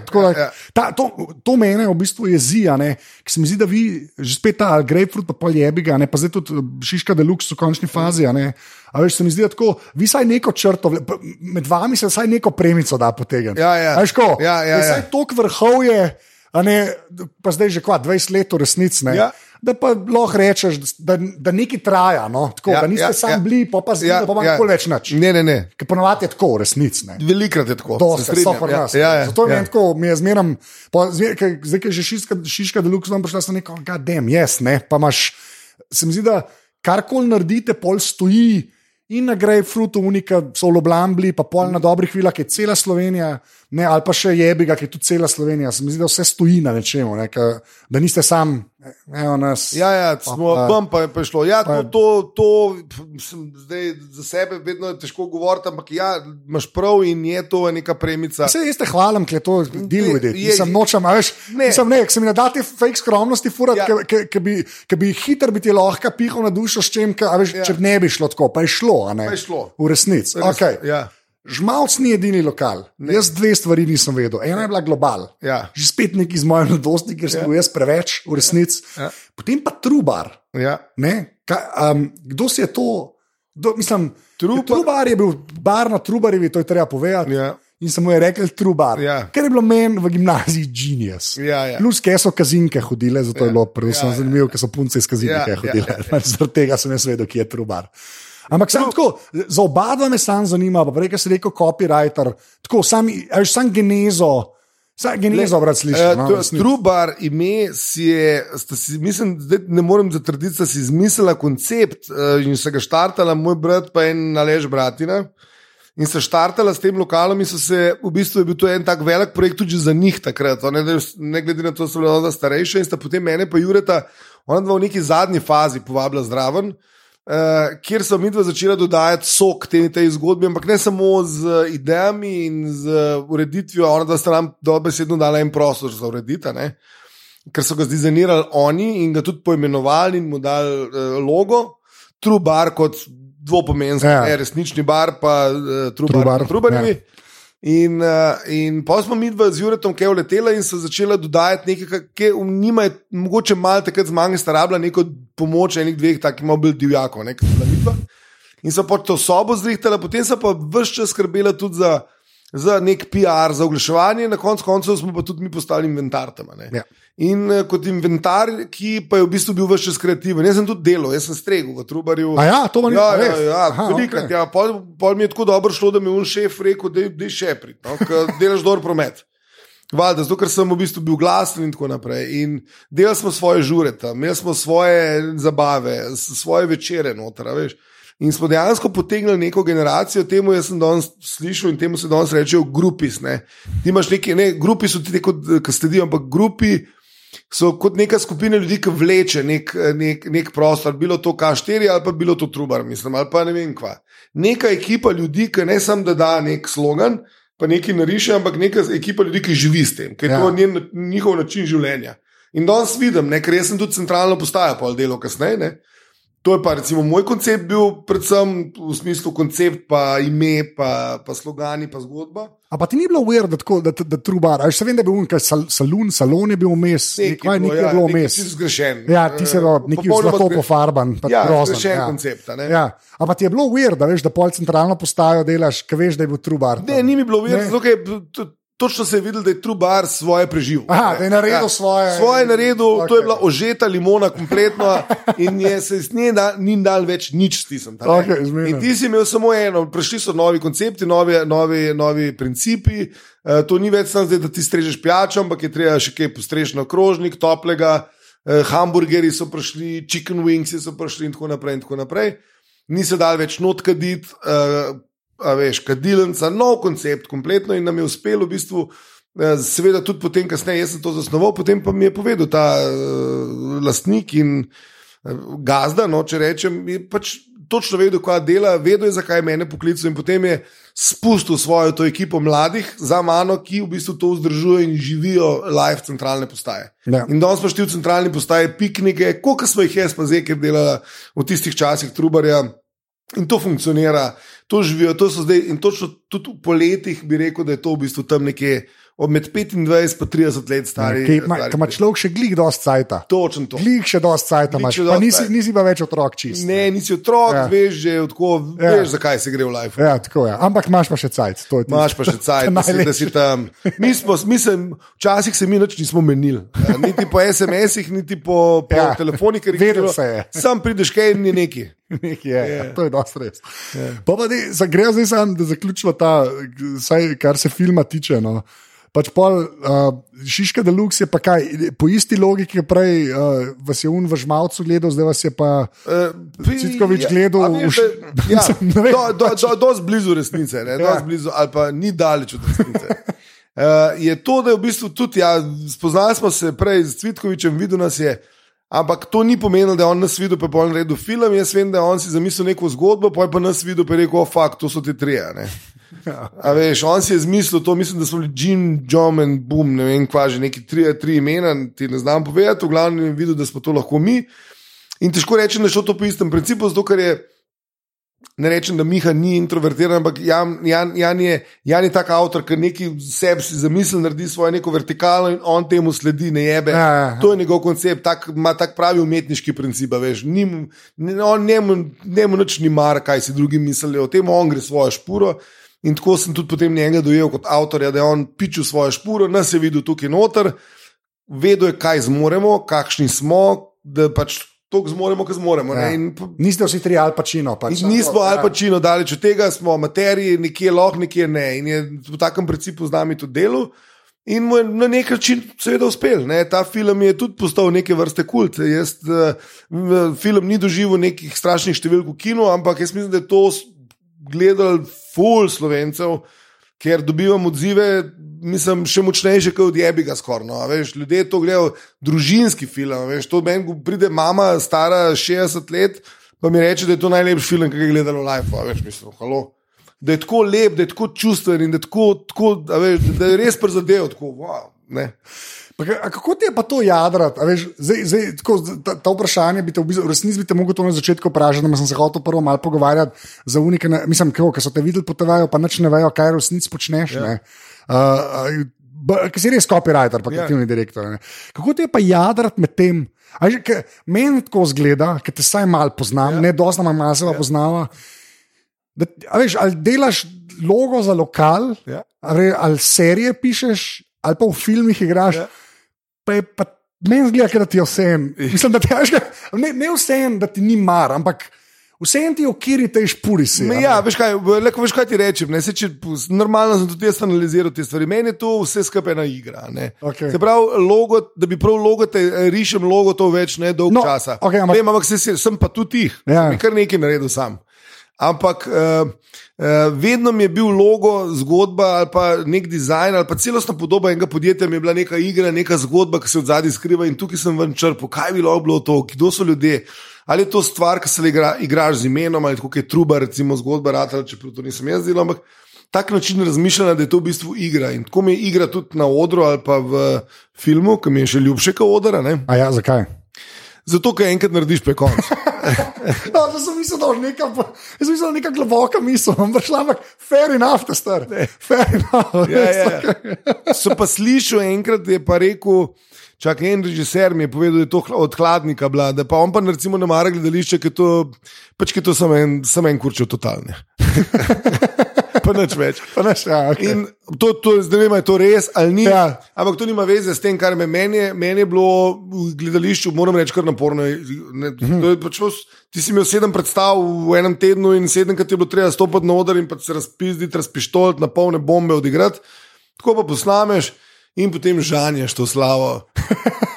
to, to mene v bistvu jezi, ker se mi zdi, da vi že spet ta grapefruit, pa pol jebiga, ne, pa zdaj tudi eh, šiška deluxe v končni fazi, a ne. A veš, se mi zdi, da tako, vi saj neko črto, pa med vami se vsaj neko premico da potegniti. Ja, ja. Veš, ko, Ja, ja, ja. tok vrhov je, ne, pa zdaj že kva, 20 let v resnici, ne. Ja. Da pa lahko rečeš, da, da nekaj traja, no? tako, Ja, da niste ja, sami ja. bili, pa pa zdaj, ja, pa pa ja. več nič. Ne, ne, ne. Ker ponovadi je tako, resnici. ne. Velikrat je tako. Dosti, so pri nas. Ja, ja, Zato je ja. meni tako, mi je zmeram, po- zmer- ker zdaj, je že šiška, šiška deluxe, vam prišla sem neko, gadem, jaz, ne, pa imaš, se mi zdi, da karkoli naredite, pol stoji. In na grapefruitu, unika so v Loblambli, pa pol na dobrih vilah, je cela Slovenija. Ne, ali pa še jebi ga, ki je tu cela Slovenija. Se mi zdi, da vse stoji na nečemu, ne, ka, da niste sam, evo nas. Ja, ja, smo, bam pa je prišlo. Ja, to, to, to zdaj za sebe vedno je težko govoriti, ampak ja, imaš prav in je to neka premica. Vse jeste hvalim, ker je to del ljudi. Nisem nočem, a veš, Ne. nisem ne, se mi ne da te fake skromnosti furat, Ja. ker bi, ke bi hiter bi ti lahko pihal na dušo s čem, ka, a veš, Ja. če ne bi šlo tako, pa je šlo. ne. Pa je šlo. V resnici. Res, Okay. Ja, Žmalc ni edini lokal. Ne. Jaz dve stvari nisem vedel. Ena je bila global. ja, Že spet neki iz moje mladosti, ker sem Ja. bil jaz preveč, v resnici. Ja. Potem pa trubar. ja. Ne? Kaj, um, kdo si je to? Kdo, mislim, Trubar- trubar je bil bar na Trubarjevi, to je treba povedati. Ja. In mu je rekel trubar. Ja. Ker je bilo meni v gimnaziji genius. Ja, ja. Plus, ker so kazinke hodile, zato Ja. je bilo predvsem Ja, ja, ja. zanimivo, ker so punce iz kazinke Ja, ja, hodile. ja, Ja, ja. Zaradi tega sem jaz vedel, kje je trubar. Ampak sam tako, za oba dva me sam zanima, pa prej, ker si rekel copywriter, tako sam, a veš, sam genezo, sam genezo brat slišiš. Eh, no. Trubar ime si je, si, mislim, ne morem zatrditi, da si izmislila koncept uh, in se ga štartala, moj brat pa en nalež bratina. In se štartala s tem lokalom, in so se, v bistvu je bil to en tak velik projekt tudi za njih takrat. Ne, ne glede na to, da so bile ona starejša in sta potem mene pa Jureta, ona dva v neki zadnji fazi povabila zraven. Uh, kjer so mi dva začela dodajati sok tej, tej zgodbi, ampak ne samo z idejami in z ureditvijo, ona dva sta nam dobesedno dala en prostor za ureditev, ne? ker so ga zdizajnirali oni in ga tudi poimenovali in mu dali uh, logo, True Bar kot dvopomenski, Ja. ja. resnični bar, pa uh, True, True Bar, Bar, Trubarjevi. ja. In, uh, in pa smo mi dva z Juretom kaj uletela in so začela dodajati nekaj, ki njima je mogoče malo takrat zmanjka, sta rabila neko pomoč enih dveh takih mobil divjakov, ne, kot sta bila midva. In so pač to sobo zrihtala, potem so pa vse čas skrbela tudi za, za nek PR, za oglaševanje, na koncu koncev smo pa tudi mi postali inventar tam. Ja. In uh, kot inventar, ki pa je v bistvu bil vse čas kreativen, jaz sem tudi delal, jaz sem stregel v Trubarju. A ja, to pa ni- ja, res? ja, ja, Aha, velikrat, okej. ja, pol, pol mi je tako dobro šlo, da mi je un šef rekel, da je še prid, no, delaš dobro promet. Valjda, zato ker sem v bistvu bil glasen in tako naprej. In delali smo svoje žure tam, imeli smo svoje zabave, svoje večere noter, veš. In smo dejansko potegnili neko generacijo, temu jaz sem danes slišal in temu se danes rečejo grupis. Ne. Ti imaš neki, ne, grupi so ti kot, sledijo, ampak grupi so kot neka skupina ljudi, ki vleče nek, nek, nek prostor, bilo to K4 ali pa bilo to Trubar, mislim, ali pa ne vem kva. Neka ekipa ljudi, ki ne samo da da nek slogan, pa nekaj nariše, ampak neka ekipa ljudi, ki živi s tem, ker je Ja. to njen, njihov način življenja. In danes vidim, ne, ker jaz sem tudi centralno postaja, pol delo kasneje. To je pa recimo moj koncept bil, predvsem v smislu koncept, pa ime, pa, pa slogani, pa zgodba. A pa ti ni bilo uver, da, tako, da, da trubar, a veš, se vem, da je bil un, kaj sal, salon, salon je bil vmes, nekaj bilo, nekaj je bilo nekaj vmes. čisto zgrešen. Ja, ti se bilo Popolnoma zlato zgre- pofarban, pa Ja, grozen. zgrešen ja. koncept. Ja. A pa ti je bilo uver, da veš, da pol centralno postajo delaš, ki veš, da je bil trubar. Ne, ni mi bilo videti, zato ker točno se je videl, da je Trubar svoje preživel. Aha, da je naredil svoje- Svoje je naredil, okay. to je bila ožeta limona kompletno in je se iz nje da, ni dal več nič. Okej, zmerno. in ti si imel samo eno, prišli so novi koncepti, novi, novi, novi principi. Uh, to ni več samo zdaj, da ti strežeš pijačo, ampak je treba še kaj postrežiti na krožnik, toplega. Uh, hamburgerji so prišli, chicken wings so prišli in tako naprej. In tako naprej. Ni se dal več not kaditi, uh, a veš, kadilnica, nov koncept, kompletno in nam je uspelo v bistvu. eh, Seveda, tudi potem, kasneje, jaz sem to zasnoval, potem pa mi je povedal ta uh, lastnik in uh, gazda, no, če rečem, je pač točno vedel, kaj dela, vedel je, zakaj je mene poklical in potem je spustil svojo to ekipo mladih za mano, ki v bistvu to vzdržuje in živijo live centralne postaje. Ja. In danes smo šli v centralni postaji piknike, koliko smo jih jaz pa zdaj, ker delala v tistih časih trubarja. In to funkcionira, to živijo, to so zdaj. In točno tudi v poletjih bi rekel, da je to v bistvu tam nekje od med 25 in 30 let stari. Ki ima, stari ima človek še glik dosti cajta. Točno to. Glik še dosti cajta imaš, pa nisi, nisi pa več otrok čist. Ne, nisi otrok, Ja. ja. veš že, tako, Ja. ja. veš, zakaj se gre v life. Ja, tako je. Ampak imaš pa še cajt. je. Imáš pa še cajt, da, si- da si tam. Mi smo, mi se, včasih se mi nič nismo menili. Ja, Niti po SMS-ih, niti po, po Ja. ja. telefonih, ker je. Sam prideš kaj in ni neki. Nekaj je, yeah. to je dosti res. Yeah. Pa pa dej, za, gre zdaj sam, da zaključimo ta, saj, kar se filma tiče. No. Pač pol, uh, Šiška Deluxe je pa kaj, po isti logiki, ki prej uh, vas je un v žmalcu gledal, zdaj vas je pa. Uh, Citkovič gledal a v veš, da- Ja, vem, do, do, do, dosti blizu resnice, ne, Ja. blizu, ali pa ni daleč od resnice. Uh, je to, da je v bistvu tudi, ja, spoznali smo se prej z Cvitkovičem, videl nas je, ampak to ni pomenilo, da je on nas videl, pa je pol naredil film. Jaz vem, da je on si zamislil neko zgodbo, pa je pa nas videl, pa je rekel, oh, fakt, to so ti trije. A veš, on si je zmislil to, mislim, da so bili Jim, John in Boom, ne vem, kva že neki tri, tri imena, ti ne znam povedati, v glavnem je videl, da smo to lahko mi. In težko reči, da je šlo to po istem principu, zato ker je. Ne rečem, da Miha ni introvertiran, ampak Jan, Jan, Jan, je, Jan je tak avtor, ki nekaj sebi si zamisli, naredi svojo neko vertikalo in on temu sledi, ne jebe. Ja, ja. To je njegov koncept, tak, ima tak pravi umetniški princip. Veš, ne, on njemu, njemu nič ni mar, kaj si drugi mislijo o tem, on gre svojo špuro. In tako sem tudi potem njega dojel kot avtorja, da je on pičil svojo špuro, nas je videl tukaj noter, vedel je, kaj zmoremo, kakšni smo, da pač to zmoremo, kar zmoremo. Ja. Ja. In, Niste vsi tri Alpačino. Pač, In nismo ali pa čino daleč od tega, smo materiji, nekje lahko, nekje ne. In je v takem principu z nami tudi delo. In mu je na nek način seveda uspel. Ne. Ta film je tudi postal neke vrste kult. Jaz, uh, film ni doživel nekih strašnih številk v kinu, ampak jaz mislim, da je to s- gledal full slovencev, ker dobivam odzive. Mislim, še močnejše kot od Jebiga, skoraj. No, veš, ljudje to gledajo, družinski film. Veš, to meni pride mama, stara 60 let, pa mi reče, da je to najlepši film, ki ga je gledala v life. Veš, mislim, halo. Da je tako lep, da je tako čustven in da, je tako, tako, veš, da je res prizadev. Tako, wow, ne. Pa, kako ti je pa to jadrati? A veš, Zdaj, zdaj, tako, ta, ta vprašanje bi te v, bistvu, v resnici bi te mogel to na začetku vprašati, da sem se hotel prvo malo pogovarjati za unike. ne- Mislim, ki so te videli po TV-ju, pa nič ne vejo, kaj v resnici počneš. Ja. Uh, Ker si res copywriter, pa Ja. kreativni direktor. Ne? Kako ti je pa jadrati med tem? Meni tako zgleda, ker te saj malo poznam, ja. ne dosta malo ja. poznava. Da, veš, ali delaš logo za lokal, Ja. ali, ali serije pišeš, ali pa v filmih igraš. Ja. Pa je pa meni zgleda, da ti je vse en. Mislim, da ti je kaj- ne, ne vse en, da ti ni mar, ampak vse en ti okiri te špuri si. A ja, ne? veš kaj, lahko veš kaj ti rečem. Ne, se, če, normalno sem tudi jaz analiziral te stvari. Meni je to vse skupaj ena igra. ne. Okej. Se pravi, logo, da bi prav logo te eh, rišem, logo to več ne dolgo No, časa. okej, ampak- Vem, ampak se, se, sem pa tudi tih. Ja. Sem kar nekaj naredil sam. Ampak uh, vedno mi je bil logo, zgodba ali pa nek dizajn ali pa celostna podoba enega podjetja, mi je bila neka igra, neka zgodba, ki se od zadaj skriva in tukaj sem ven črpal, kaj bi lahko bilo to, kdo so ljudje. Ali je to stvar, ki se le igra, igraš z imenom, ali tako je truba, recimo zgodba, rata, čeprav to nisem jaz delal, ampak tak način razmišljanja, da je to v bistvu igra. In tako mi je igra tudi na odru ali pa v filmu, ki mi je še ljubše kot odra. Ne? A ja, zakaj? Zato, ker enkrat narediš prekonc. No, da sem mislil, da je neka, mislil, neka globoka misel, ampak šla, ampak fair enough, te star. Fair enough. Ja, ja, ja. So pa slišal enkrat, je pa rekel. Čak en režiser mi je povedal, da je to od hladnika bila, da pa on pa recimo ne mara gledališče, ker to, pač, ker to samo en, samo en kurčev totalne. pa nič več. Pa neš, ja, okay. In to, to, zdaj ne vem, je to res ali ni. Ja. Ampak to nima veze s tem, kar me meni je, meni je bilo v gledališču, moram reči, kar naporno. Ne, to je pač, ti si imel sedem predstav v enem tednu in sedemkrat je bilo treba stopiti na oder in pa se razpizditi, razpištolt na polne bombe odigrati. Tako pa posnameš in potem žanješ to slavo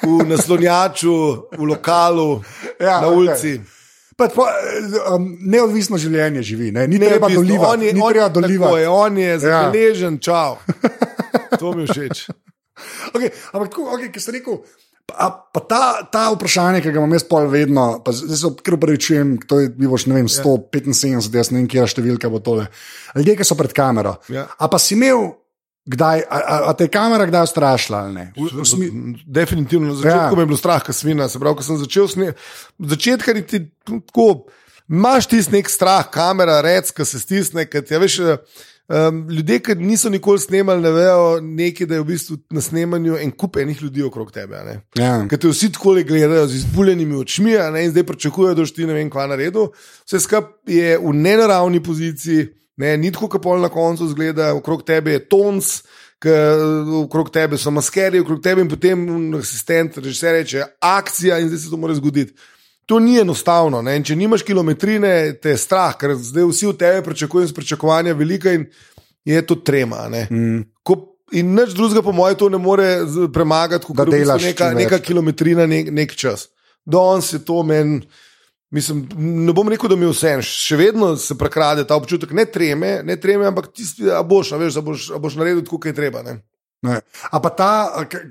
v naslonjaču, v lokalu, Ja, na ulici. Pa, pa, um, neodvisno življenje živi, ne? ni treba dolivati. On je, ni on, treba tako dolivati. je, on je Ja. zabeležen, čau. To mi všeč. Okay, ampak, tako, okay, ki ste rekel. Pa, pa ta, ta vprašanje, ki ga imam jaz pol vedno, pa zdaj se kar upravičujem, to je bilo ne vem, 175, jaz ne vem, kje je številka bo tole. Ljudje, ki so pred kamero. Ja. A pa si imel, kdaj, a, a, a te je kamera kdaj v smi, Definitivno, na začetku Ja. ja. mi je bilo strah, kaj svina. Se pravi, ko sem začel snemati, začetka ti tako. Imaš tisti nek strah, kamera, rec, ki se stisne. ki ti, a Veš, um, ljudje, ki niso nikoli snemali, ne vejo, nekaj, da je v bistvu na snemanju en kup enih ljudi okrog tebe. ja. Ker te vsi tako gledajo z izbuljenimi očmi, a ne, in zdaj pričakujejo, da boš ti ne vem, kva naredil. Vse skupaj je v nenaravni poziciji, ne, ni tako, kot pol na koncu zgleda, okrog tebe je tons. K, okrog tebe so maskerji, okrog tebe in potem asistent, režiser reče: akcija in zdaj se to mora zgoditi. To ni enostavno. Ne? in Če nimaš kilometrine, te je strah, ker zdaj vsi v tebi pričakujejo pričakovanja velika in je to trema. Mm. Ko, in nič drugega, po mojem, to ne more premagati, kot Da delaš neka, neka kilometrina, nek, nek čas. Danes je to meni. Mislim, ne bom rekel, da mi je vse, še vedno se prekrade ta občutek, ne treme, ne treme ampak tisti, a boš, a veš, a boš, boš naredil tako, kot je treba. Ne? Ne. A pa ta,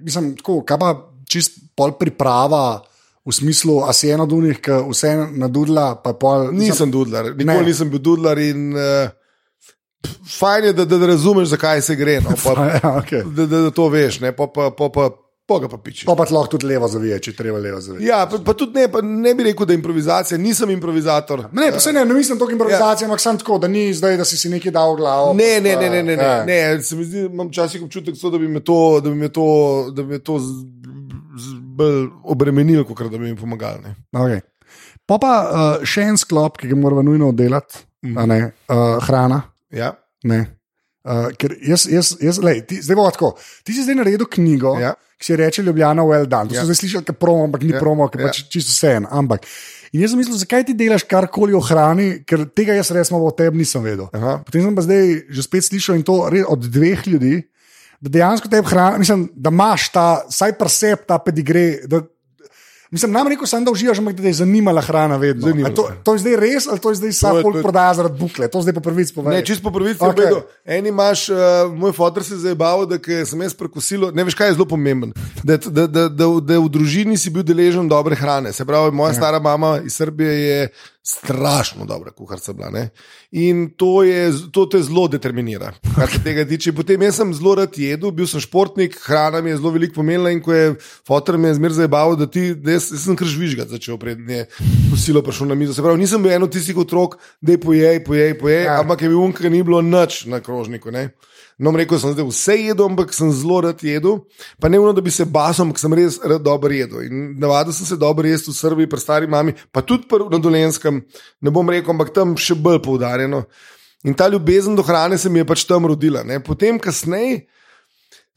mislim, tako, kaj pa čist pol priprava. V smislu, a si eno od njih, ki vse nadudla, pa pol. Nisem dudlar, nikoli ne. nisem bil dudlar in uh, fajn je, da, da, da razumeš, zakaj se gre. No, pa, Ja, okay. da, da, da to veš, ne, pa, pa, pa, pa, pa ga pa piči. Pa pa lahko tudi levo zavije, če treba levo zavije. Ja, pa, pa tudi ne, pa ne bi rekel, da je improvizacija, nisem improvizator. Ne, pa se ne, ne mislim to improvizacijo, ampak sem tako, da ni zdaj, da si si nekaj dal v glavo. Ne, ne, ne, ne, ne, ne, Ja. ne. Se mi zdi, imam včasih občutek, so, da bi me to, da bi me to, da bi me to z, z, bolj obremenilo, kot da bi mi pomagali. ne. Okay. Pa pa uh, še en sklop, ki ga moramo nujno oddelati, Mhm. a ne, uh, hrana. Ja, Ne. Uh, ker jaz, jaz, jaz lej, ti, zdaj bo tako. Ti si zdaj naredil knjigo, Ja. ki se reče Ljubljana Well Done. To ja. Sem zdaj slišal, kot promo, ampak ni ja. Promo, ki ja. Pač čisto vse en. Ampak. In jaz sem mislil, zakaj ti delaš karkoli o hrani, ker tega jaz resno o tebi nisem vedel. Aha. Potem sem pa zdaj že spet slišal in to od dveh ljudi, da dejansko tebi hrana, mislim, da imaš ta, saj presep, ta pedigre. Da, Mislim, nam rekel sem, da uživaš, ampak da je zanimala hrana vedno. Zanimalo A To, to je zdaj res, ali to je zdaj samo je- je- prodaja zaradi bukle, to zdaj po prvič povej. Ne, čisto po pravici Okej. okay. je. En imaš, uh, moj fotor se je zabaval, da sem jaz prekosil. Ne veš, kaj je zelo pomemben. Da, da, da, da, da v družini si bil deležen dobre hrane. Se pravi, moja ja. stara mama iz Srbije je strašno dobra kuharica bila. Ne? In to, je, to te zelo determinira, kar se tega tiče. Potem jaz sem zelo rad jedel, bil sem športnik, hrana mi je zelo veliko pomenila. In ko je fotor me zmeraj zabaval, da ti, da jaz, jaz sem kar žvižgat začel, prednje je kosilo prišlo na mizo. Se pravi, nisem bil eno tistih otrok, da je pojej, pojej, pojej, Ja. ampak je bil unka, ni bilo nič na krožniku. Ne? No, rekel sem, da vse jedel, ampak sem zelo rad jedel. Pa ne vno, da bi se basil, ampak sem res rad dobro jedel. In navadil sem se dobro jesti v Srbiji, pri stari mami, pa tudi na Dolenskem, ne bom rekel, ampak tam še bolj poudarjeno. In ta ljubezen do hrane se mi je pač tam rodila. Ne? Potem, kasneje,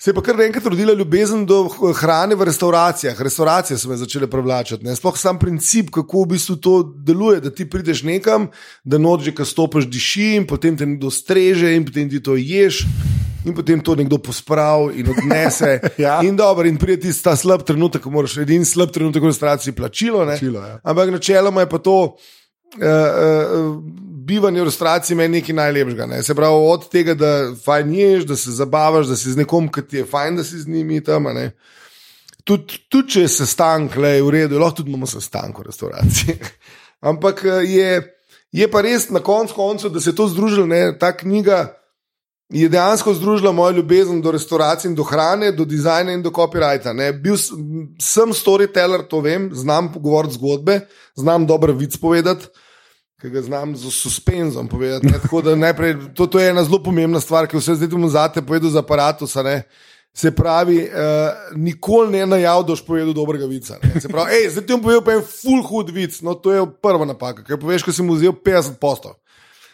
se je pa kar enkrat rodila ljubezen do hrane v restauracijah. Restauracije so me začele privlačiti. ne. Sploh sam princip, kako v bistvu to deluje, da ti prideš nekam, da noč že, ko stopiš, diši in potem te nekdo streže in potem ti to ješ. In potem to nekdo pospravi in odnese. Ja. In dobro, in pride ti ta slab trenutek, ko moraš edini slab trenutek v restavraciji plačilo. ne. Plačilo, ja. Ampak načeloma je pa to. Uh, uh, bivanje v restavraciji meni nekaj najlepšega. Ne? Se pravi, od tega, da fajn ješ, da se zabavaš, da si z nekom, ki ti je fajn, da si z njimi tam. Tudi tud, če je sestank, le je v redu, lahko tudi imamo sestank v restavraciji. Ampak eh, je, je pa res na koncu koncev, da se je to združilo, ne? ta knjiga je dejansko združila mojo ljubezen do restauracije in do hrane, do dizajna in do copyrighta. ne. Bil sem storyteller, to vem, znam govoriti zgodbe, znam dobro vic povedati. Ki ga znam z suspenzom povedati. Ne? Tako da najprej, to, to je ena zelo pomembna stvar, ki vse zdaj tu zate povedal z aparatusa. Ne? Se pravi, uh, nikoli ne najav, da boš povedal dobrega vica. Ne? Se pravi, ej, zdaj ti bom povedal pa en full hud vic, no to je prva napaka, ker poveš, ko si mu vzel 50 postov.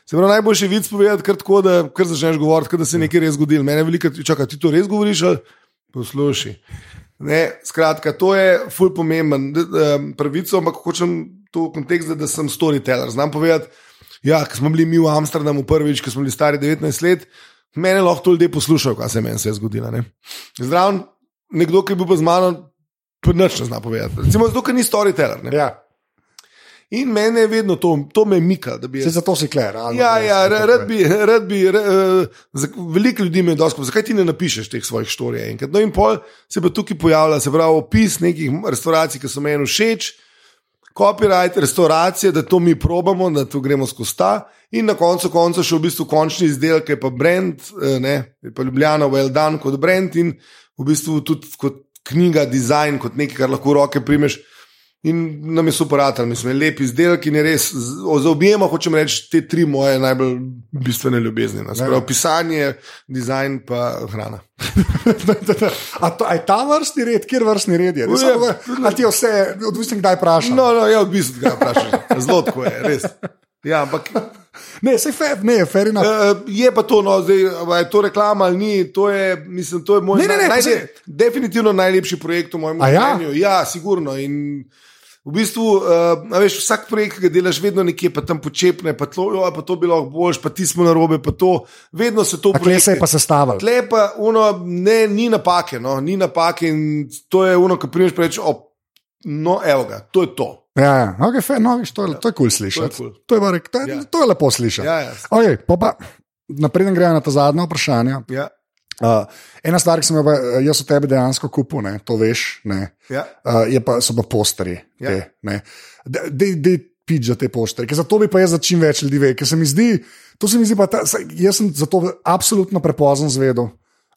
Se pravi, najboljši vic povedati kar tako, da kar začneš govoriti, kot da se je nekaj res zgodilo. Mene veliko, čakaj, ti to res govoriš, ali poslušaj. Ne, skratka, to je ful pomemben. Em, Pravico, ampak hočem to kontekst, da, da sem storyteller. Znam povedati, ja, ko smo bili mi v Amsterdamu prvič, ko smo bili stari 19 let, mene lahko ljudje poslušajo, kaj se je meni vse zgodilo. ne. Zraven nekdo, ki je bil pa z mano, pa nič ne zna povedati. Recimo, zato, ker ni storyteller. Ne. Ja. In mene je vedno to, to me mika, bi Se zato si kler. Ja, ja, ra- rad bi, rad bi ra- eh, za- veliko ljudi me je doskrat, zakaj ti ne napišeš teh svojih štorij enkrat. No in pol se pa tukaj pojavlja, se pravi, opis nekih restauracij, ki so meni všeč, copyright, restauracije, da to mi probamo, da to gremo skozi ta. In na koncu konca še v bistvu končni izdelek, ki je pa brand, eh, ne, je pa Ljubljana, well done kot brand in v bistvu tudi kot knjiga, dizajn, kot nekaj, kar lahko v roke primeš. In nam je super, ali mislim, lep izdelek in je res, za objema hočem reči, te tri moje najbolj bistvene ljubezni. no. Se pravi, pisanje, dizajn pa hrana. A, to, a je ta vrstni red, kjer vrstni red je? Res, Ja, ali- Ali ti je vse, odvisno kdaj vprašam? No, no, ja, odvisno, kaj vprašaš. Zelo tako je, res. Ja, ampak Ne, se fe, ne, fair enough. uh, je pa to, no, zdaj, a je to reklama ali ni, to je, mislim, to je moj Ne, ne, ne, naj, posebej- naj, definitivno najlepši projekt v mojem A ja? življenju. Ja, sigurno. In v bistvu, uh, veš, vsak projekt, ki ga delaš, vedno nekje pa tam počepne, pa to, jo, pa to bi lahko boljš, pa ti smo na robe, pa to, vedno se to A kje se je pa sestavljal? Tle pa, uno, ne, ni napake, no, ni napake in to je uno, ki priješ reči, op, no, evo ga, to je to. Ja, ja. Okay, fair, no, viš, to je, to je cool slišati. To je cool. To je, pa rek, to je, Ja. to je lepo slišati. Ja, ja. Okay, pa pa, naprej gremo na ta zadnja vprašanja. Ja. Uh, ena stvar, ki sem jo pa, eh, jaz od tebe dejansko kupil, ne, to veš, ne, Ja. uh, je pa, so pa posteri. Ja. Dej pič za te posteri, ker zato bi pa jaz za čim več ljudi vedel, ker se mi zdi, to se mi zdi pa, ta, jaz sem za to absolutno prepozno zvedel.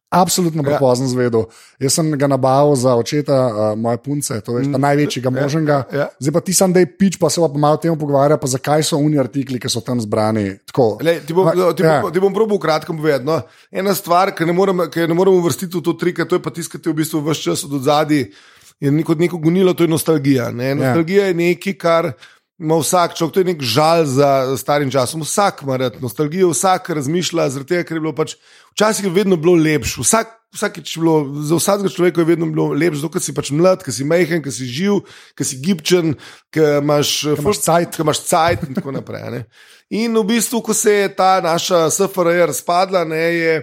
Absolutno Ja. prepozno zvedel. Jaz sem ga nabavil za očeta uh, moje punce, to je največjega možnega. ja. Zdaj pa ti sam, da je pič, pa se pa malo o tem pogovarja, pa zakaj so oni artikli, ki so tam zbrani. Tako, Lej, ti, bom, Ma- ti, ja. bom, ti bom probil v kratkem povedati. No. Ena stvar, ki ne morem, ki ne morem uvrstiti v to trike, to je pa tiskati v bistvu vse čas od zadaj. Je neko, neko gonilo, to je nostalgija. Ne? Nostalgija je nekaj, kar ima vsak človek, to je nek žal za starim časom. Vsak ima rad nostalgijo, vsak razmišlja, zaradi tega, ker je bilo pač včasih je vedno bilo lepše. Vsak, vsakič je bilo, za vsakega človeka je vedno bilo lepše, zato ker si pač mlad, ker si majhen, ker si živ, ker si gibčen, ker imaš, imaš cajt. ker imaš cajt in tako naprej. Ne? In v bistvu, ko se je ta naša SFRJ razpadla, ne, je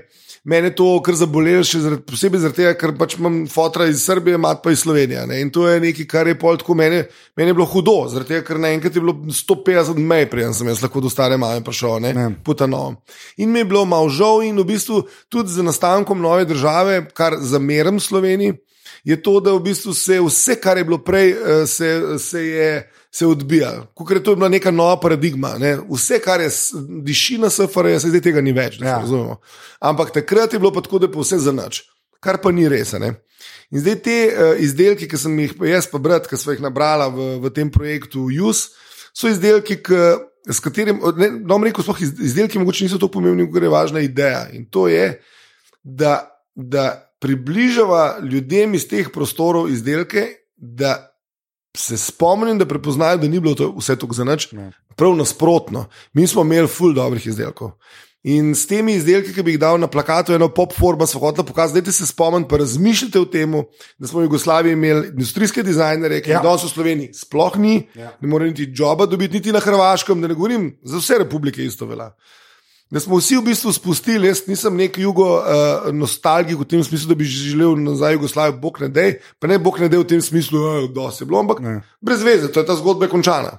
meni to kar zabolelo, še zaradi, posebej zaradi tega, ker pač imam fotra iz Srbije, mat pa iz Slovenije. Ne? In to je nekaj, kar je pol tako meni, meni je bilo hudo, zaradi tega, ker naenkrat je bilo 150 mej, preden sem jaz lahko do stare mame prišel, ne, Ne. putano. In mi je bilo malo žal, in v bistvu tudi z nastankom nove države, kar zameram Sloveniji, je to, da v bistvu se vse, kar je bilo prej, eh, se, se je. Se odbija, je to bila neka nova paradigma. Ne? Vse, kar je diši na SFR, se zdaj tega ni več, da Ja. razumemo. Ampak takrat je bilo pa tako, da je pa vse za nič, kar pa ni res. Ne? In zdaj te uh, izdelki, ki sem jih jaz, pa brat, ki smo jih nabrala v, v tem projektu US, so izdelki, k, s katerim, ne bom rekel, sploh iz- izdelki mogoče niso tako pomembni, kot je važna ideja. In to je, da, da približava ljudem iz teh prostorov izdelke, da se spomnim, da prepoznajo, da ni bilo to vse tako za nič. Ne. Prav nasprotno, mi smo imeli ful dobrih izdelkov. In s temi izdelki, ki bi jih dal na plakatu, eno pop forma, so hotela pokazati, da se spomnite, pa razmišljate o tem, da smo v Jugoslaviji imeli industrijske dizajnerje, ki jih ja. danes v Sloveniji sploh ni, Ja. ne more niti joba dobiti, niti na Hrvaškem, da ne govorim, za vse republike isto velja. Da smo vsi v bistvu spustili, jaz nisem nek jugo uh, nostalgik v tem smislu, da bi želel nazaj Jugoslavijo, bog ne dej, pa ne bog ne dej v tem smislu, da se je bilo, ampak Ne. brez veze, to je ta zgodba je končana.